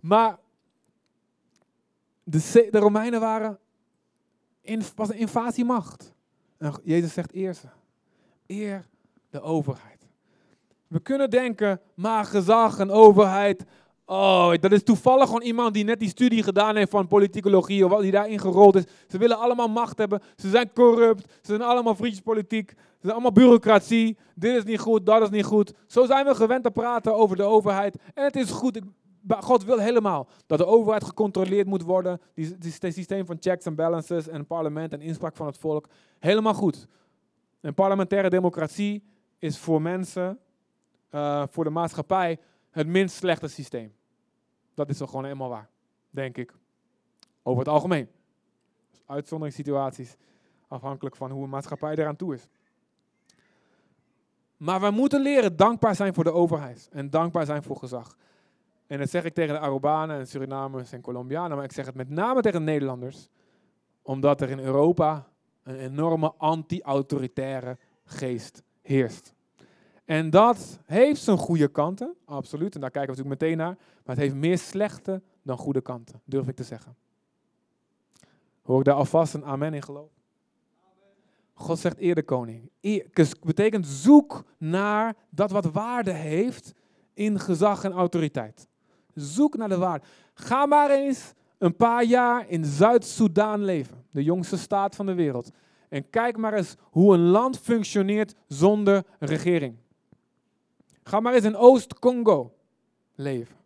Maar de, de Romeinen waren in, was een invasiemacht. En Jezus zegt eer ze. Eer de overheid. We kunnen denken, maar gezag en overheid, Oh, dat is toevallig gewoon iemand die net die studie gedaan heeft van politicologie of wat die daarin gerold is. Ze willen allemaal macht hebben. Ze zijn corrupt. Ze zijn allemaal vriendjespolitiek. Ze zijn allemaal bureaucratie. Dit is niet goed, dat is niet goed. Zo zijn we gewend te praten over de overheid. En het is goed. God wil helemaal dat de overheid gecontroleerd moet worden. Het systeem van checks en balances en parlement en inspraak van het volk. Helemaal goed. Een parlementaire democratie is voor mensen, uh, voor de maatschappij, het minst slechte systeem. Dat is toch gewoon helemaal waar, denk ik. Over het algemeen. Uitzonderingssituaties, afhankelijk van hoe een maatschappij eraan toe is. Maar we moeten leren dankbaar zijn voor de overheid en dankbaar zijn voor gezag. En dat zeg ik tegen de Arubanen en Surinamers en Colombianen, maar ik zeg het met name tegen Nederlanders, omdat er in Europa een enorme anti-autoritaire geest heerst. En dat heeft zijn goede kanten, absoluut. En daar kijken we natuurlijk meteen naar. Maar het heeft meer slechte dan goede kanten, durf ik te zeggen. Hoor ik daar alvast een amen in geloof? God zegt eer de koning. Dat betekent zoek naar dat wat waarde heeft in gezag en autoriteit. Zoek naar de waarde. Ga maar eens een paar jaar in Zuid-Soedan leven, de jongste staat van de wereld. En kijk maar eens hoe een land functioneert zonder regering. Ga maar eens in Oost-Congo leven.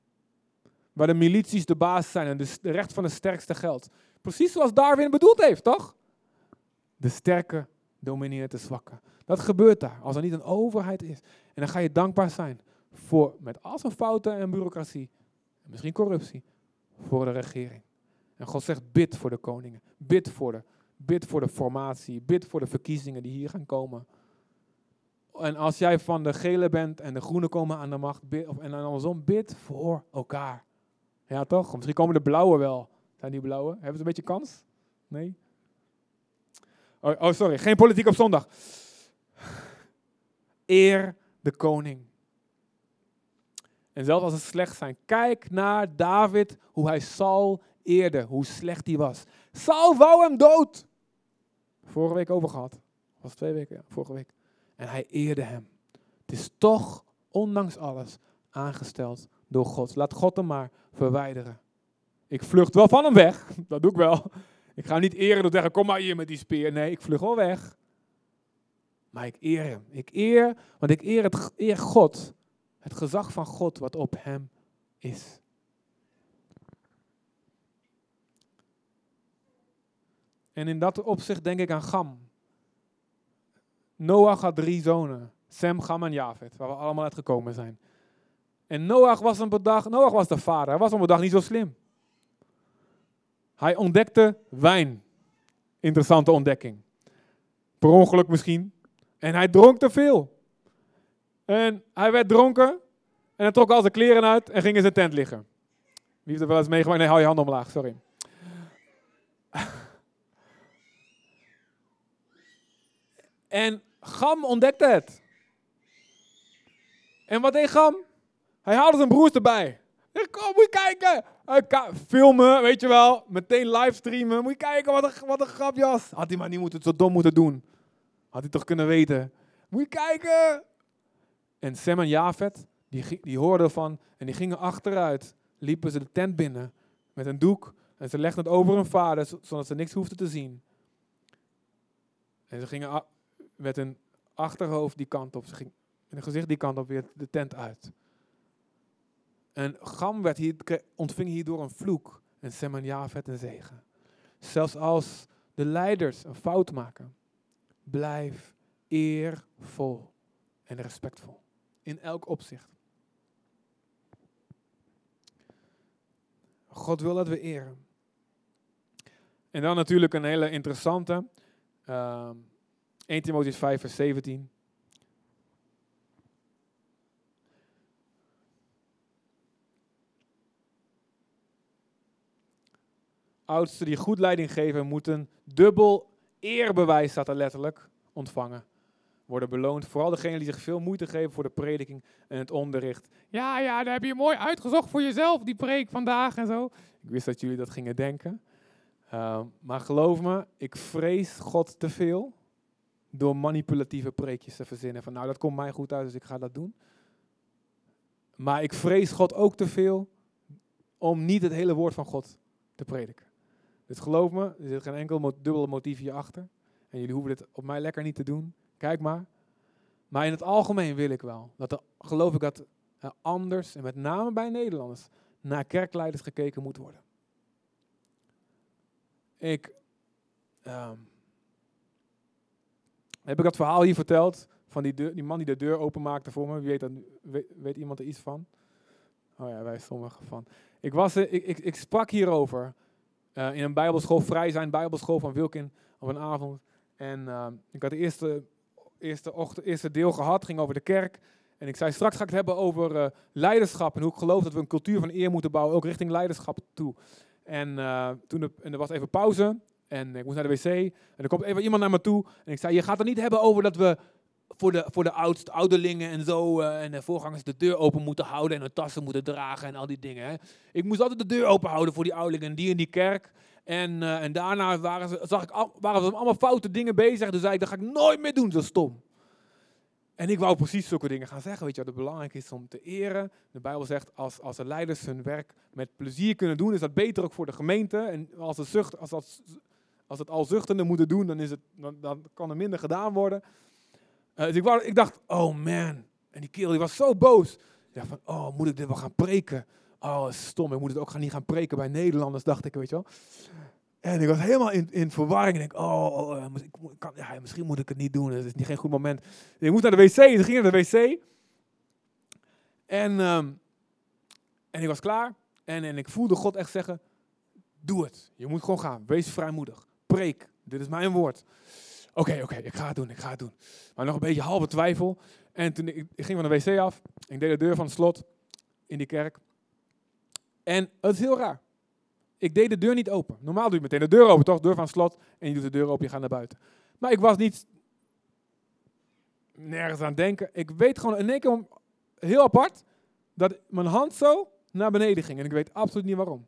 Waar de milities de baas zijn en de, recht van de sterkste geldt. Precies zoals Darwin bedoeld heeft, toch? De sterke domineert de zwakke. Dat gebeurt daar, als er niet een overheid is. En dan ga je dankbaar zijn voor, met al zijn fouten en bureaucratie, en misschien corruptie, voor de regering. En God zegt, bid voor de koningen, bid voor de, bid voor de formatie, bid voor de verkiezingen die hier gaan komen. En als jij van de gele bent en de groene komen aan de macht, bid, en andersom, bid voor elkaar. Ja, toch? Misschien komen de blauwe wel. Zijn die blauwe? Hebben ze een beetje kans? Nee? Oh, oh, sorry. Geen politiek op zondag. Eer de koning. En zelfs als het slecht zijn, kijk naar David, hoe hij Saul eerde, hoe slecht hij was. Saul wou hem dood. Vorige week over gehad. Was twee weken, ja, vorige week. En hij eerde hem. Het is toch, ondanks alles, aangesteld door God. Laat God hem maar verwijderen. Ik vlucht wel van hem weg, dat doe ik wel. Ik ga niet eren door te zeggen, kom maar hier met die speer. Nee, ik vlug wel weg. Maar ik eer hem. Ik eer, want ik eer, het, eer God. Het gezag van God wat op hem is. En in dat opzicht denk ik aan Gam. Noach had drie zonen. Sem, Gam en Javed, waar we allemaal uit gekomen zijn. En Noach was een bedag, Noach was de vader, hij was een bedag niet zo slim. Hij ontdekte wijn. Interessante ontdekking. Per ongeluk misschien. En hij dronk te veel. En hij werd dronken. En hij trok al zijn kleren uit en ging in zijn tent liggen. Wie heeft er wel eens meegemaakt? Nee, hou je hand omlaag, sorry. En Gam ontdekte het. En wat deed Gam? Hij haalde zijn broers erbij. Kom, moet je kijken. filmen, weet je wel. Meteen livestreamen. Moet je kijken, wat een, wat een grapjas. Had hij maar niet moeten, zo dom moeten doen. Had hij toch kunnen weten. Moet je kijken. En Sem en Jafet, die, die hoorden van en die gingen achteruit. Liepen ze de tent binnen met een doek. En ze legden het over hun vader, zodat ze niks hoefden te zien. En ze gingen met een achterhoofd die kant op. Ze ging een gezicht die kant op weer de tent uit. En Gam werd hier, ontving hierdoor een vloek. En Sem en een zegen. Zelfs als de leiders een fout maken, blijf eervol en respectvol. In elk opzicht. God wil dat we eren. En dan natuurlijk een hele interessante. Uh, 1 Timotheus 5, vers 17. Oudsten die goed leiding geven, moeten dubbel eerbewijs, staat er letterlijk, ontvangen. Worden beloond. Vooral degenen die zich veel moeite geven voor de prediking en het onderricht. Ja, ja, daar heb je mooi uitgezocht voor jezelf, die preek vandaag en zo. Ik wist dat jullie dat gingen denken. Uh, maar geloof me, ik vrees God te veel door manipulatieve preekjes te verzinnen. Van nou, dat komt mij goed uit, dus ik ga dat doen. Maar ik vrees God ook te veel om niet het hele woord van God te prediken. Dus geloof me, er zit geen enkel dubbele motief hierachter. En jullie hoeven dit op mij lekker niet te doen. Kijk maar. Maar in het algemeen wil ik wel. Dat er, geloof ik dat er anders, en met name bij Nederlanders, naar kerkleiders gekeken moet worden. Ik ehm, heb ik dat verhaal hier verteld van die, die man die de deur openmaakte voor me. Wie weet, dat, weet, weet iemand er iets van? Oh ja, wij sommigen van. Ik, was, ik, ik, ik sprak hierover uh, in een bijbelschool, vrij zijn bijbelschool van Wilkin op een avond. En uh, ik had de eerste, eerste, ochtend, eerste deel gehad, ging over de kerk. En ik zei, straks ga ik het hebben over uh, leiderschap en hoe ik geloof dat we een cultuur van eer moeten bouwen, ook richting leiderschap toe. En, toen de, en er was even pauze en ik moest naar de wc. En er komt even iemand naar me toe en ik zei, je gaat het niet hebben over dat we voor de, voor de oudste ouderlingen en zo. Uh, en de voorgangers de deur open moeten houden en hun tassen moeten dragen en al die dingen. Hè. Ik moest altijd de deur open houden voor die ouderlingen die in die kerk. En, uh, en daarna waren ze, zag ik, waren ze allemaal foute dingen bezig. Dus zei ik, dat ga ik nooit meer doen, zo stom. En ik wou precies zulke dingen gaan zeggen. Weet je wat het belangrijk is om te eren? De Bijbel zegt, als, als de leiders hun werk met plezier kunnen doen, is dat beter ook voor de gemeente. En als, het zucht, als, dat, als het al zuchtende moeten doen, dan, is het, dan, dan kan er minder gedaan worden. Uh, dus ik, ik, dacht, oh man. En die kerel die was zo boos. Dacht van, oh, moet ik dit wel gaan preken? Oh, stom, ik moet het ook gaan, niet gaan preken bij Nederlanders, dacht ik, weet je wel. En ik was helemaal in, in verwarring. Ik oh, oh, oh ik, kan, ja, misschien moet ik het niet doen. Het is niet geen goed moment. Ik moest naar de wc. Dus ik ging naar de wc. En, um, en ik was klaar. En, en ik voelde God echt zeggen, doe het. Je moet gewoon gaan. Wees vrijmoedig. Dit is mijn woord. Oké, oké, ik ga het doen, ik ga het doen. Maar nog een beetje halve twijfel. En toen ik, ging van de wc af. Ik deed de deur van het slot in die kerk. En het is heel raar. Ik deed de deur niet open. Normaal doe je meteen de deur open, toch? Deur van het slot. En je doet de deur open, je gaat naar buiten. Maar ik was niet nergens aan denken. Ik weet gewoon in één keer heel apart dat mijn hand zo naar beneden ging. En ik weet absoluut niet waarom.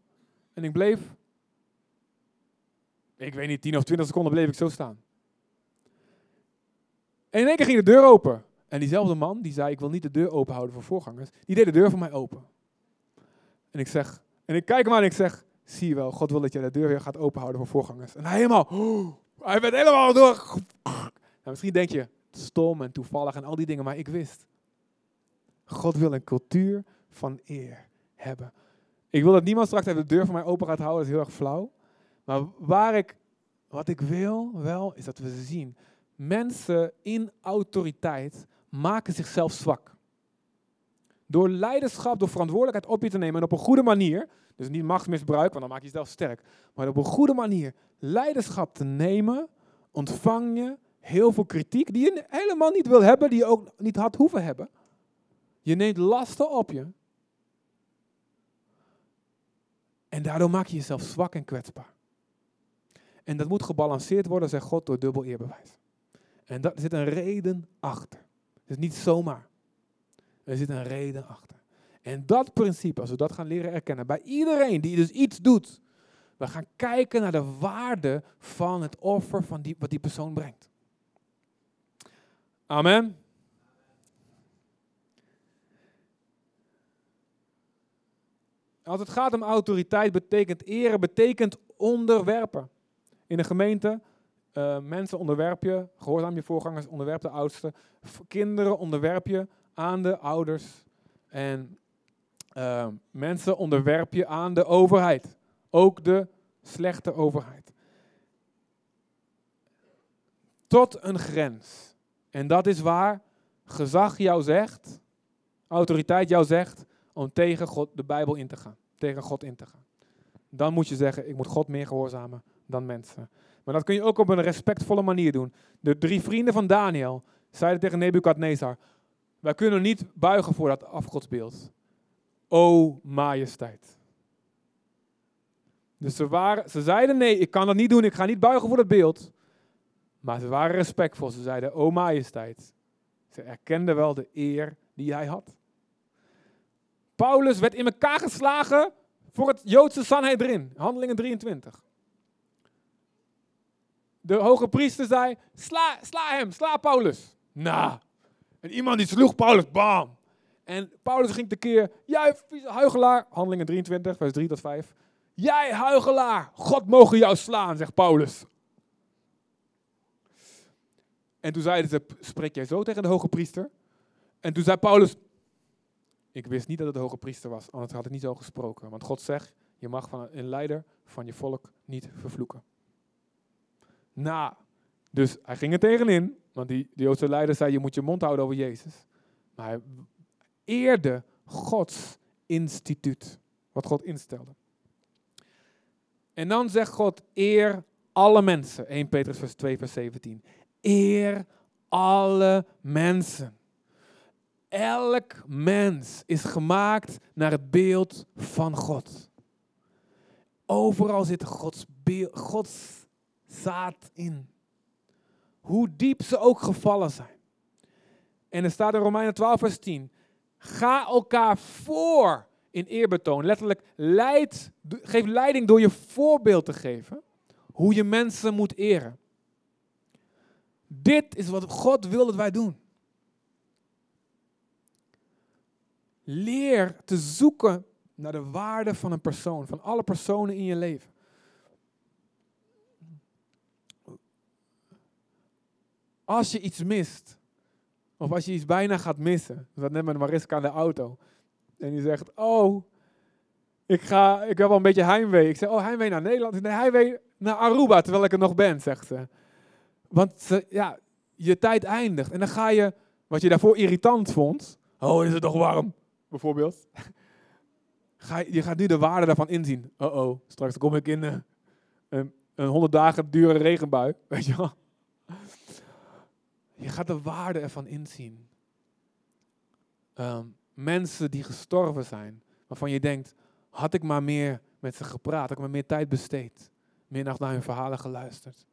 En ik bleef, ik weet niet, 10 of 20 seconden bleef ik zo staan. En in één keer ging de deur open. En diezelfde man, die zei, ik wil niet de deur open houden voor voorgangers, die deed de deur voor mij open. En ik zeg, en ik kijk hem aan en ik zeg, zie je wel, God wil dat je de deur weer gaat openhouden voor voorgangers. En hij helemaal, hij werd helemaal door. Nou, misschien denk je, stom en toevallig en al die dingen, maar ik wist. God wil een cultuur van eer hebben. Ik wil dat niemand straks de deur voor mij open gaat houden, dat is heel erg flauw. Maar waar ik, wat ik wil wel, is dat we zien mensen in autoriteit maken zichzelf zwak. Door leiderschap, door verantwoordelijkheid op je te nemen en op een goede manier, dus niet machtsmisbruik, want dan maak je jezelf sterk, maar op een goede manier leiderschap te nemen, ontvang je heel veel kritiek die je helemaal niet wil hebben, die je ook niet had hoeven hebben. Je neemt lasten op je. En daardoor maak je jezelf zwak en kwetsbaar. En dat moet gebalanceerd worden, zegt God, door dubbel eerbewijs. En daar zit een reden achter. Het is niet zomaar. Er zit een reden achter. En dat principe, als we dat gaan leren erkennen, bij iedereen die dus iets doet, we gaan kijken naar de waarde van het offer van die, wat die persoon brengt. Amen. Als het gaat om autoriteit, betekent eren, betekent onderwerpen. In een gemeente uh, mensen onderwerp je, gehoorzaam je voorgangers, onderwerp de oudsten. Kinderen onderwerp je aan de ouders. En uh, mensen onderwerp je aan de overheid. Ook de slechte overheid. Tot een grens. En dat is waar gezag jou zegt, autoriteit jou zegt, om tegen God, de Bijbel in te gaan. Tegen God in te gaan. Dan moet je zeggen, ik moet God meer gehoorzamen dan mensen. Maar dat kun je ook op een respectvolle manier doen. De drie vrienden van Daniel zeiden tegen Nebukadnezar: Wij kunnen niet buigen voor dat afgodsbeeld. O majesteit. Dus ze, waren, ze zeiden: Nee, ik kan dat niet doen, ik ga niet buigen voor dat beeld. Maar ze waren respectvol. Ze zeiden: O majesteit. Ze erkenden wel de eer die hij had. Paulus werd in elkaar geslagen voor het Joodse Sanhedrin, handelingen 23. De hoge priester zei, sla, sla hem, sla Paulus. Nou, en iemand die sloeg Paulus, bam. En Paulus ging tekeer, jij huigelaar, handelingen 23, vers 3 tot 5. Jij huigelaar, God mogen jou slaan, zegt Paulus. En toen zeiden ze, spreek jij zo tegen de hoge priester? En toen zei Paulus, ik wist niet dat het de hoge priester was, anders had ik niet zo gesproken. Want God zegt, je mag van een leider van je volk niet vervloeken. Nou, dus hij ging er tegenin, want die, die Joodse leider zei, je moet je mond houden over Jezus. Maar hij eerde Gods instituut, wat God instelde. En dan zegt God, eer alle mensen. 1 Petrus vers 2 vers 17. Eer alle mensen. Elk mens is gemaakt naar het beeld van God. Overal zit Gods, beeld, zaad in. Hoe diep ze ook gevallen zijn. En er staat in Romeinen 12, vers 10. Ga elkaar voor in eerbetoon. Letterlijk, leid, geef leiding door je voorbeeld te geven. Hoe je mensen moet eren. Dit is wat God wil dat wij doen. Leer te zoeken naar de waarde van een persoon, van alle personen in je leven. Als je iets mist, of als je iets bijna gaat missen, dat net met Mariska aan de auto, en die zegt, oh, ik, ga, ik heb wel een beetje heimwee. Ik zeg, oh, heimwee naar Nederland. Nee, heimwee naar Aruba, terwijl ik er nog ben, zegt ze. Want ja, je tijd eindigt. En dan ga je, wat je daarvoor irritant vond, oh, is het toch warm, bijvoorbeeld. Ga je, gaat nu de waarde daarvan inzien. Oh oh, straks kom ik in uh, een, een 100 dagen dure regenbui, weet je wel. Je gaat de waarde ervan inzien. Um, mensen die gestorven zijn, waarvan je denkt, had ik maar meer met ze gepraat, had ik maar meer tijd besteed, meer naar hun verhalen geluisterd.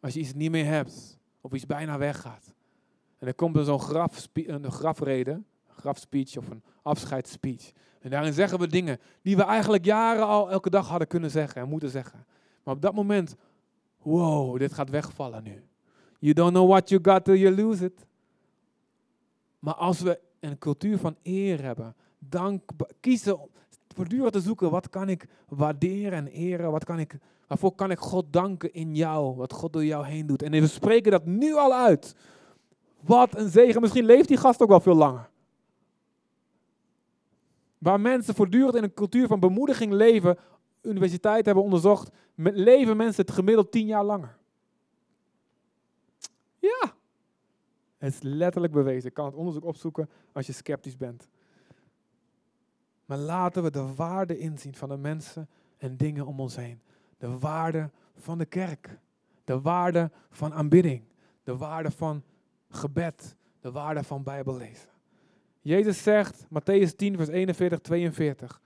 Als je iets niet meer hebt, of iets bijna weggaat, en er komt er zo'n graf, een grafrede, een grafspeech of een afscheidsspeech. En daarin zeggen we dingen die we eigenlijk jaren al elke dag hadden kunnen zeggen en moeten zeggen. Maar op dat moment, wow, dit gaat wegvallen nu. You don't know what you got till you lose it. Maar als we een cultuur van eer hebben, dank, kiezen voortdurend te zoeken, wat kan ik waarderen en eren, wat kan ik, waarvoor kan ik God danken in jou, wat God door jou heen doet. En we spreken dat nu al uit. Wat een zegen, misschien leeft die gast ook wel veel langer. Waar mensen voortdurend in een cultuur van bemoediging leven, universiteit hebben onderzocht, leven mensen het gemiddeld tien jaar langer. Ja, het is letterlijk bewezen. Ik kan het onderzoek opzoeken als je sceptisch bent. Maar laten we de waarde inzien van de mensen en dingen om ons heen. De waarde van de kerk. De waarde van aanbidding. De waarde van gebed. De waarde van Bijbellezen. Jezus zegt, Matthäus 10, vers 41, 42.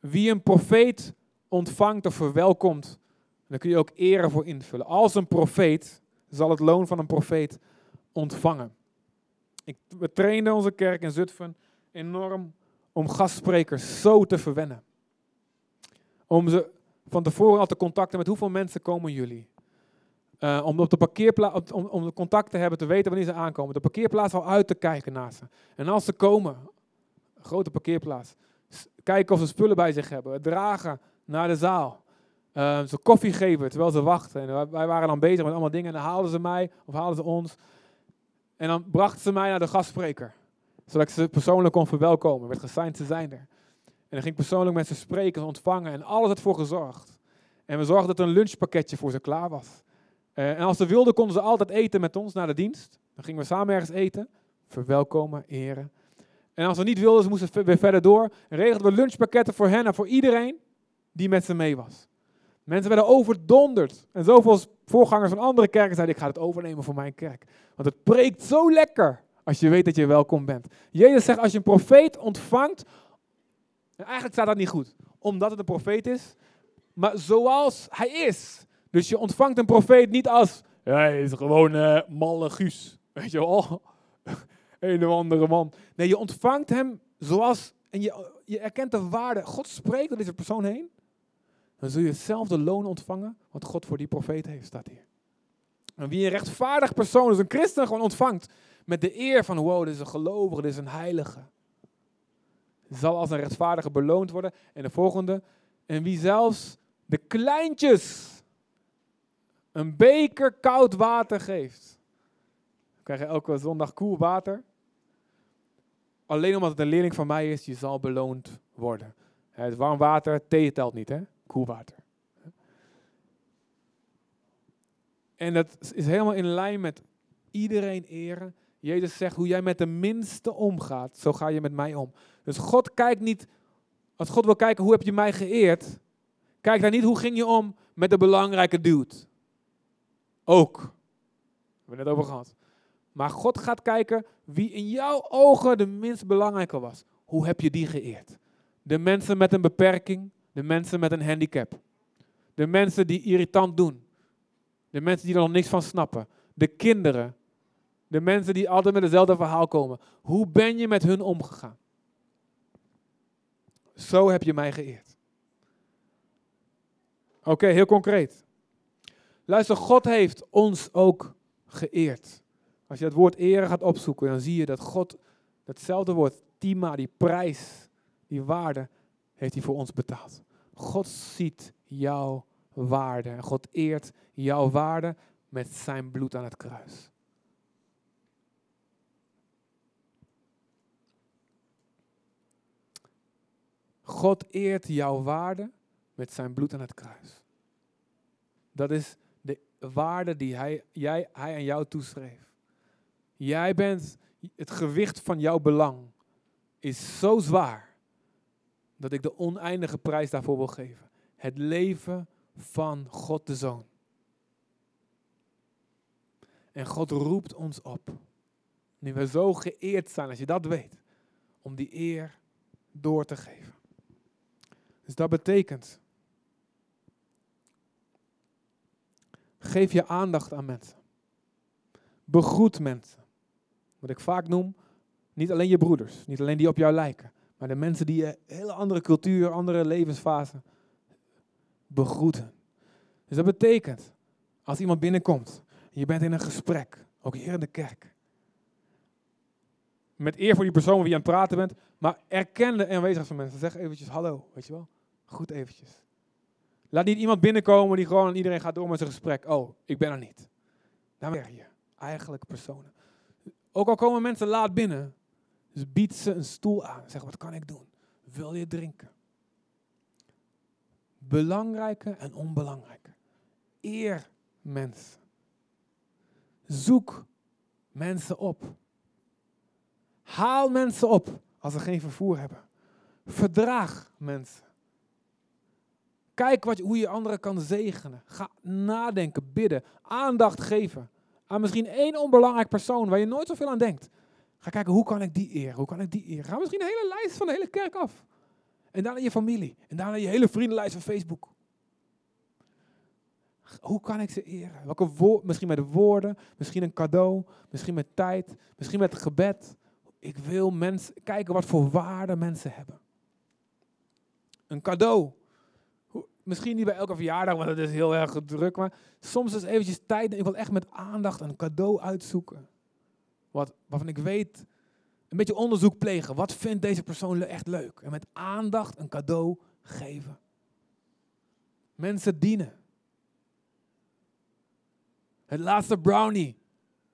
Wie een profeet ontvangt of verwelkomt, dan kun je ook eren voor invullen. Als een profeet zal het loon van een profeet ontvangen. Ik, we trainden onze kerk in Zutphen enorm om gastsprekers zo te verwennen. Om ze van tevoren al te contacten met hoeveel mensen komen jullie. Uh, om op de parkeerplaats, om, om contact te hebben, te weten wanneer ze aankomen. De parkeerplaats al uit te kijken naar ze. En als ze komen, grote parkeerplaats, kijken of ze spullen bij zich hebben. Dragen naar de zaal. Uh, ze koffie geven terwijl ze wachten. En wij waren dan bezig met allemaal dingen. En dan haalden ze mij of haalden ze ons. En dan brachten ze mij naar de gastspreker. Zodat ik ze persoonlijk kon verwelkomen. Werd gesigned te zijn er. En dan ging ik persoonlijk met ze spreken, ontvangen. En alles had voor gezorgd. En we zorgden dat er een lunchpakketje voor ze klaar was. Uh, en als ze wilden, konden ze altijd eten met ons naar de dienst. Dan gingen we samen ergens eten. Verwelkomen, eren. En als ze niet wilden, ze moesten weer verder door. En regelden we lunchpakketten voor hen en voor iedereen die met ze mee was. Mensen werden overdonderd. En zoveel voorgangers van andere kerken zeiden, ik ga het overnemen voor mijn kerk. Want het preekt zo lekker als je weet dat je welkom bent. Jezus zegt, als je een profeet ontvangt, en eigenlijk staat dat niet goed, omdat het een profeet is, maar zoals hij is. Dus je ontvangt een profeet niet als, hij is gewoon uh, malle Guus, weet je wel, een of andere man. Nee, je ontvangt hem zoals, en je, je erkent de waarde, God spreekt door deze persoon heen dan zul je hetzelfde loon ontvangen wat God voor die profeet heeft, staat hier. En wie een rechtvaardig persoon is, een christen gewoon ontvangt met de eer van wow, dit is een gelovige, dit is een heilige. Zal als een rechtvaardige beloond worden. En de volgende, en wie zelfs de kleintjes een beker koud water geeft. Dan krijg je elke zondag koel water. Alleen omdat het een leerling van mij is, je zal beloond worden. Het warm water, thee telt niet, hè? En dat is helemaal in lijn met iedereen eren. Jezus zegt, hoe jij met de minste omgaat, zo ga je met mij om. Dus God kijkt niet, als God wil kijken, hoe heb je mij geëerd? Kijk daar niet, hoe ging je om met de belangrijke dude? Ook. We hebben het net over gehad. Maar God gaat kijken wie in jouw ogen de minst belangrijke was. Hoe heb je die geëerd? De mensen met een beperking, de mensen met een handicap. De mensen die irritant doen. De mensen die er nog niks van snappen. De kinderen. De mensen die altijd met hetzelfde verhaal komen. Hoe ben je met hun omgegaan? Zo heb je mij geëerd. Oké, heel concreet. Luister, God heeft ons ook geëerd. Als je het woord eren gaat opzoeken, dan zie je dat God datzelfde woord, tima, die prijs, die waarde, heeft hij voor ons betaald. God ziet jouw waarde God eert jouw waarde met zijn bloed aan het kruis. God eert jouw waarde met zijn bloed aan het kruis. Dat is de waarde die hij, jij, hij aan jou toeschreef. Jij bent, het gewicht van jouw belang is zo zwaar dat ik de oneindige prijs daarvoor wil geven. Het leven van God de Zoon. En God roept ons op, nu we zo geëerd zijn, als je dat weet, om die eer door te geven. Dus dat betekent, geef je aandacht aan mensen. Begroet mensen. Wat ik vaak noem, niet alleen je broeders, niet alleen die op jou lijken, maar de mensen die een hele andere cultuur, andere levensfase begroeten. Dus dat betekent, als iemand binnenkomt, je bent in een gesprek, ook hier in de kerk. Met eer voor die persoon wie je aan het praten bent, maar erken de aanwezigheid van mensen. Zeg eventjes hallo, weet je wel. Goed eventjes. Laat niet iemand binnenkomen die gewoon aan iedereen gaat door met zijn gesprek. Oh, ik ben er niet. Daar ben je. Eigenlijk personen. Ook al komen mensen laat binnen, dus bied ze een stoel aan. Zeg, wat kan ik doen? Wil je drinken? Belangrijke en onbelangrijke. Eer mensen. Zoek mensen op. Haal mensen op als ze geen vervoer hebben. Verdraag mensen. Kijk wat, hoe je anderen kan zegenen. Ga nadenken, bidden, aandacht geven aan misschien één onbelangrijk persoon waar je nooit zoveel aan denkt. Ga kijken, hoe kan ik die eren? Hoe kan ik die eren? Ga misschien een hele lijst van de hele kerk af. En daarna je familie. En daarna je hele vriendenlijst van Facebook. Hoe kan ik ze eren? Welke woord, misschien met woorden, misschien een cadeau, misschien met tijd, misschien met gebed. Ik wil mensen kijken wat voor waarde mensen hebben. Een cadeau. Misschien niet bij elke verjaardag, want dat is heel erg druk. Maar soms is eventjes tijd. Ik wil echt met aandacht een cadeau uitzoeken. Wat, waarvan ik weet, een beetje onderzoek plegen. Wat vindt deze persoon echt leuk? En met aandacht een cadeau geven. Mensen dienen. Het laatste brownie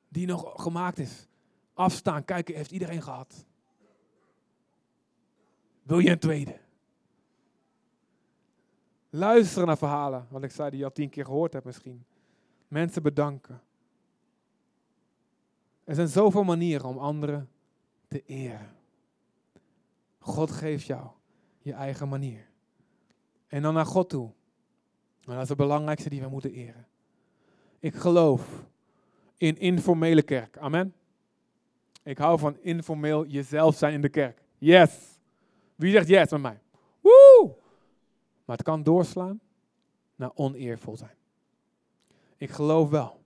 die nog gemaakt is. Afstaan, kijken, heeft iedereen gehad. Wil je een tweede? Luisteren naar verhalen, wat ik zei, die je al tien keer gehoord hebt misschien. Mensen bedanken. Er zijn zoveel manieren om anderen te eren. God geeft jou je eigen manier. En dan naar God toe. En dat is het belangrijkste die we moeten eren. Ik geloof in informele kerk. Amen. Ik hou van informeel jezelf zijn in de kerk. Yes. Wie zegt yes met mij? Woe! Maar het kan doorslaan naar oneervol zijn. Ik geloof wel.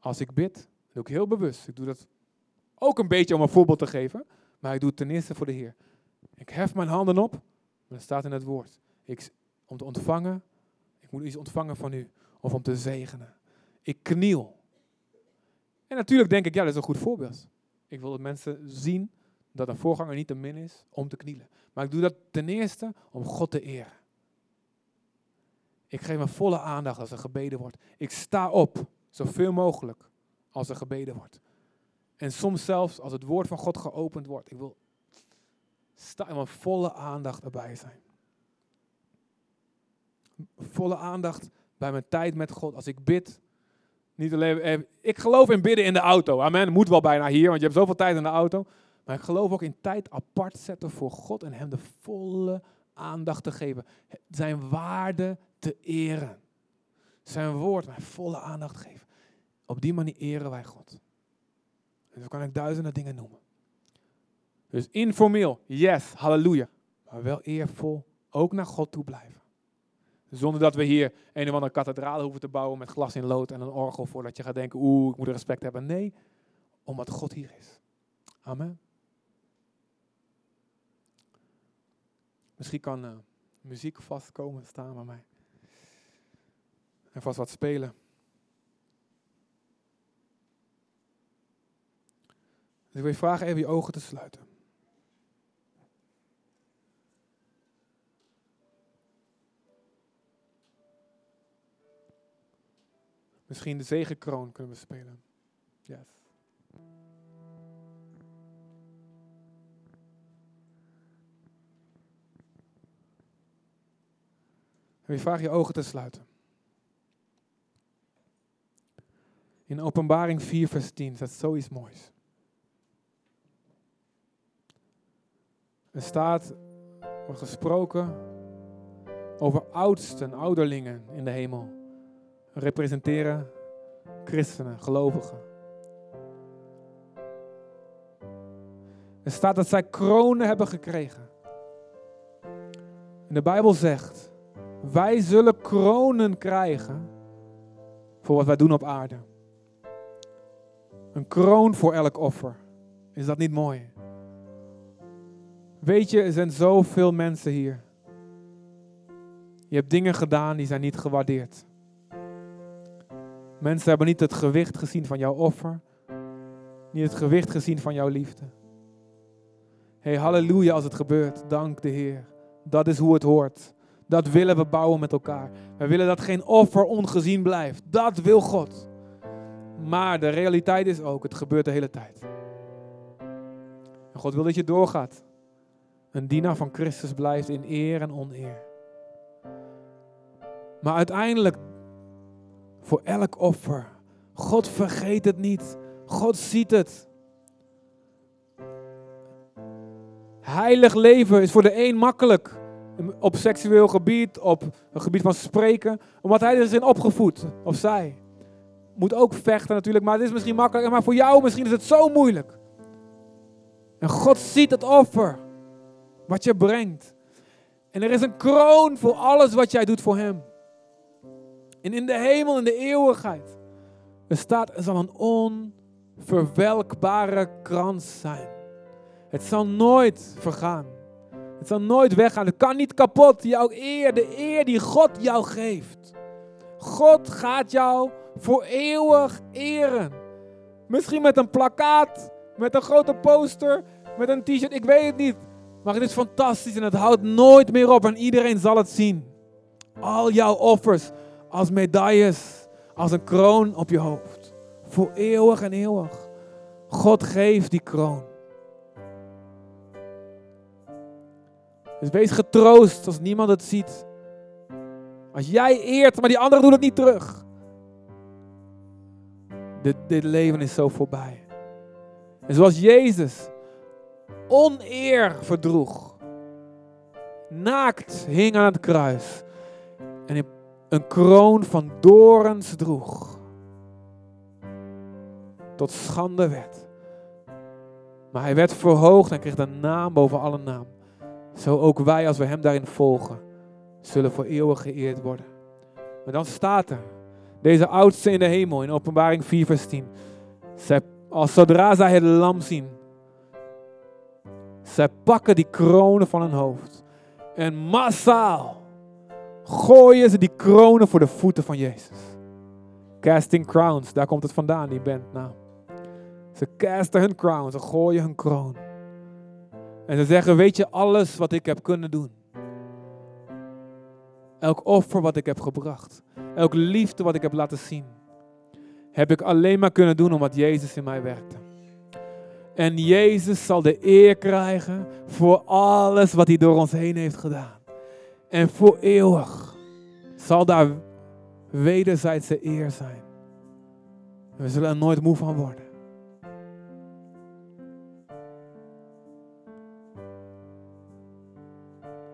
Als ik bid, doe ik heel bewust. Ik doe dat ook een beetje om een voorbeeld te geven. Maar ik doe het ten eerste voor de Heer. Ik hef mijn handen op. Dat staat in het woord. Ik, om te ontvangen. Ik moet iets ontvangen van u. Of om te zegenen. Ik kniel. En natuurlijk denk ik, ja, dat is een goed voorbeeld. Ik wil dat mensen zien dat een voorganger niet te min is om te knielen. Maar ik doe dat ten eerste om God te eren. Ik geef mijn volle aandacht als er gebeden wordt. Ik sta op, zoveel mogelijk, als er gebeden wordt. En soms zelfs als het woord van God geopend wordt. Ik wil sta in mijn volle aandacht erbij zijn. Volle aandacht bij mijn tijd met God. Als ik bid, niet alleen, eh, ik geloof in bidden in de auto. Amen, moet wel bijna hier, want je hebt zoveel tijd in de auto. Maar ik geloof ook in tijd apart zetten voor God en Hem de volle aandacht te geven. Zijn waarde te eren. Zijn woord mijn volle aandacht geven. Op die manier eren wij God. En zo kan ik duizenden dingen noemen. Dus informeel, yes, halleluja. Maar wel eervol, ook naar God toe blijven. Zonder dat we hier een of andere kathedraal hoeven te bouwen met glas in lood en een orgel voordat je gaat denken, oeh, ik moet respect hebben. Nee, omdat God hier is. Amen. Misschien kan uh, muziek vast komen staan bij mij. En vast wat spelen. Ik wil je vragen even je ogen te sluiten. Misschien de zegenkroon kunnen we spelen. Yes. En je je ogen te sluiten. In Openbaring 4, vers 10 staat zoiets moois. Er staat, wordt gesproken over oudsten, ouderlingen in de hemel. Representeren christenen, gelovigen. Er staat dat zij kronen hebben gekregen. En de Bijbel zegt, wij zullen kronen krijgen voor wat wij doen op aarde. Een kroon voor elk offer. Is dat niet mooi? Weet je, er zijn zoveel mensen hier. Je hebt dingen gedaan die zijn niet gewaardeerd. Mensen hebben niet het gewicht gezien van jouw offer. Niet het gewicht gezien van jouw liefde. Hey, halleluja als het gebeurt. Dank de Heer. Dat is hoe het hoort. Dat willen we bouwen met elkaar. We willen dat geen offer ongezien blijft. Dat wil God. Maar de realiteit is ook, het gebeurt de hele tijd. En God wil dat je doorgaat. Een dienaar van Christus blijft in eer en oneer. Maar uiteindelijk, voor elk offer, God vergeet het niet. God ziet het. Heilig leven is voor de een makkelijk. Op seksueel gebied, op een gebied van spreken. Omdat hij er is in opgevoed, of zij moet ook vechten natuurlijk, maar het is misschien makkelijk. Maar voor jou misschien is het zo moeilijk. En God ziet het offer wat je brengt. En er is een kroon voor alles wat jij doet voor Hem. En in de hemel, in de eeuwigheid, er staat, zal een onverwelkbare krans zijn. Het zal nooit vergaan. Het zal nooit weggaan. Het kan niet kapot. Jouw eer, de eer die God jou geeft. God gaat jou voor eeuwig eren. Misschien met een plakkaat, met een grote poster, met een t-shirt, ik weet het niet. Maar het is fantastisch en het houdt nooit meer op en iedereen zal het zien. Al jouw offers als medailles, als een kroon op je hoofd. Voor eeuwig en eeuwig. God geeft die kroon. Dus wees getroost als niemand het ziet. Als jij eert, maar die anderen doen het niet terug. Dit, dit leven is zo voorbij. En zoals Jezus oneer verdroeg, naakt hing aan het kruis en een kroon van dorens droeg, tot schande werd. Maar hij werd verhoogd en kreeg de naam boven alle naam. Zo ook wij, als we hem daarin volgen, zullen voor eeuwig geëerd worden. Maar dan staat er, deze oudste in de hemel, in openbaring 4 vers 10. Zij, als zodra zij het lam zien, zij pakken die kronen van hun hoofd. En massaal gooien ze die kronen voor de voeten van Jezus. Casting crowns, daar komt het vandaan, die band. Nou, Ze casten hun crown, ze gooien hun kroon. En ze zeggen, weet je, alles wat ik heb kunnen doen. Elk offer wat ik heb gebracht. Elk liefde wat ik heb laten zien. Heb ik alleen maar kunnen doen omdat Jezus in mij werkte. En Jezus zal de eer krijgen voor alles wat hij door ons heen heeft gedaan. En voor eeuwig zal daar wederzijdse eer zijn. We zullen er nooit moe van worden.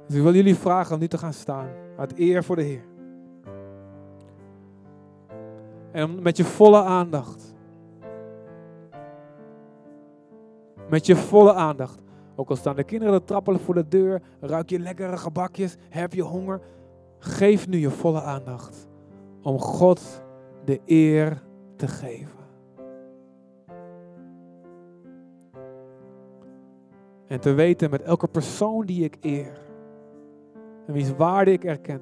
Dus ik wil jullie vragen om nu te gaan staan. Uit eer voor de Heer. En met je volle aandacht. Met je volle aandacht. Ook al staan de kinderen te trappelen voor de deur, ruik je lekkere gebakjes, heb je honger. Geef nu je volle aandacht om God de eer te geven. En te weten met elke persoon die ik eer. En wie's waarde ik erken,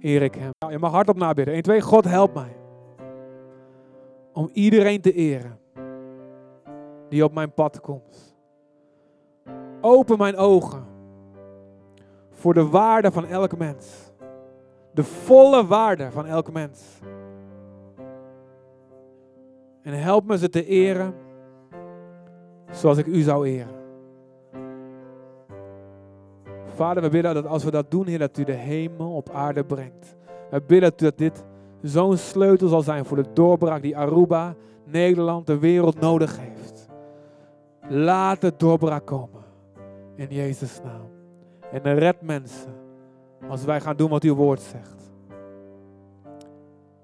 eer ik hem. Je mag hardop nabidden. 1, 2, God help mij. Om iedereen te eren die op mijn pad komt. Open mijn ogen voor de waarde van elke mens. De volle waarde van elke mens. En help me ze te eren zoals ik u zou eren. Vader, we bidden dat als we dat doen, Heer, dat u de hemel op aarde brengt. We bidden dat dit zo'n sleutel zal zijn voor de doorbraak die Aruba, Nederland, de wereld nodig heeft. Laat de doorbraak komen. In Jezus' naam. En red mensen als wij gaan doen wat uw woord zegt.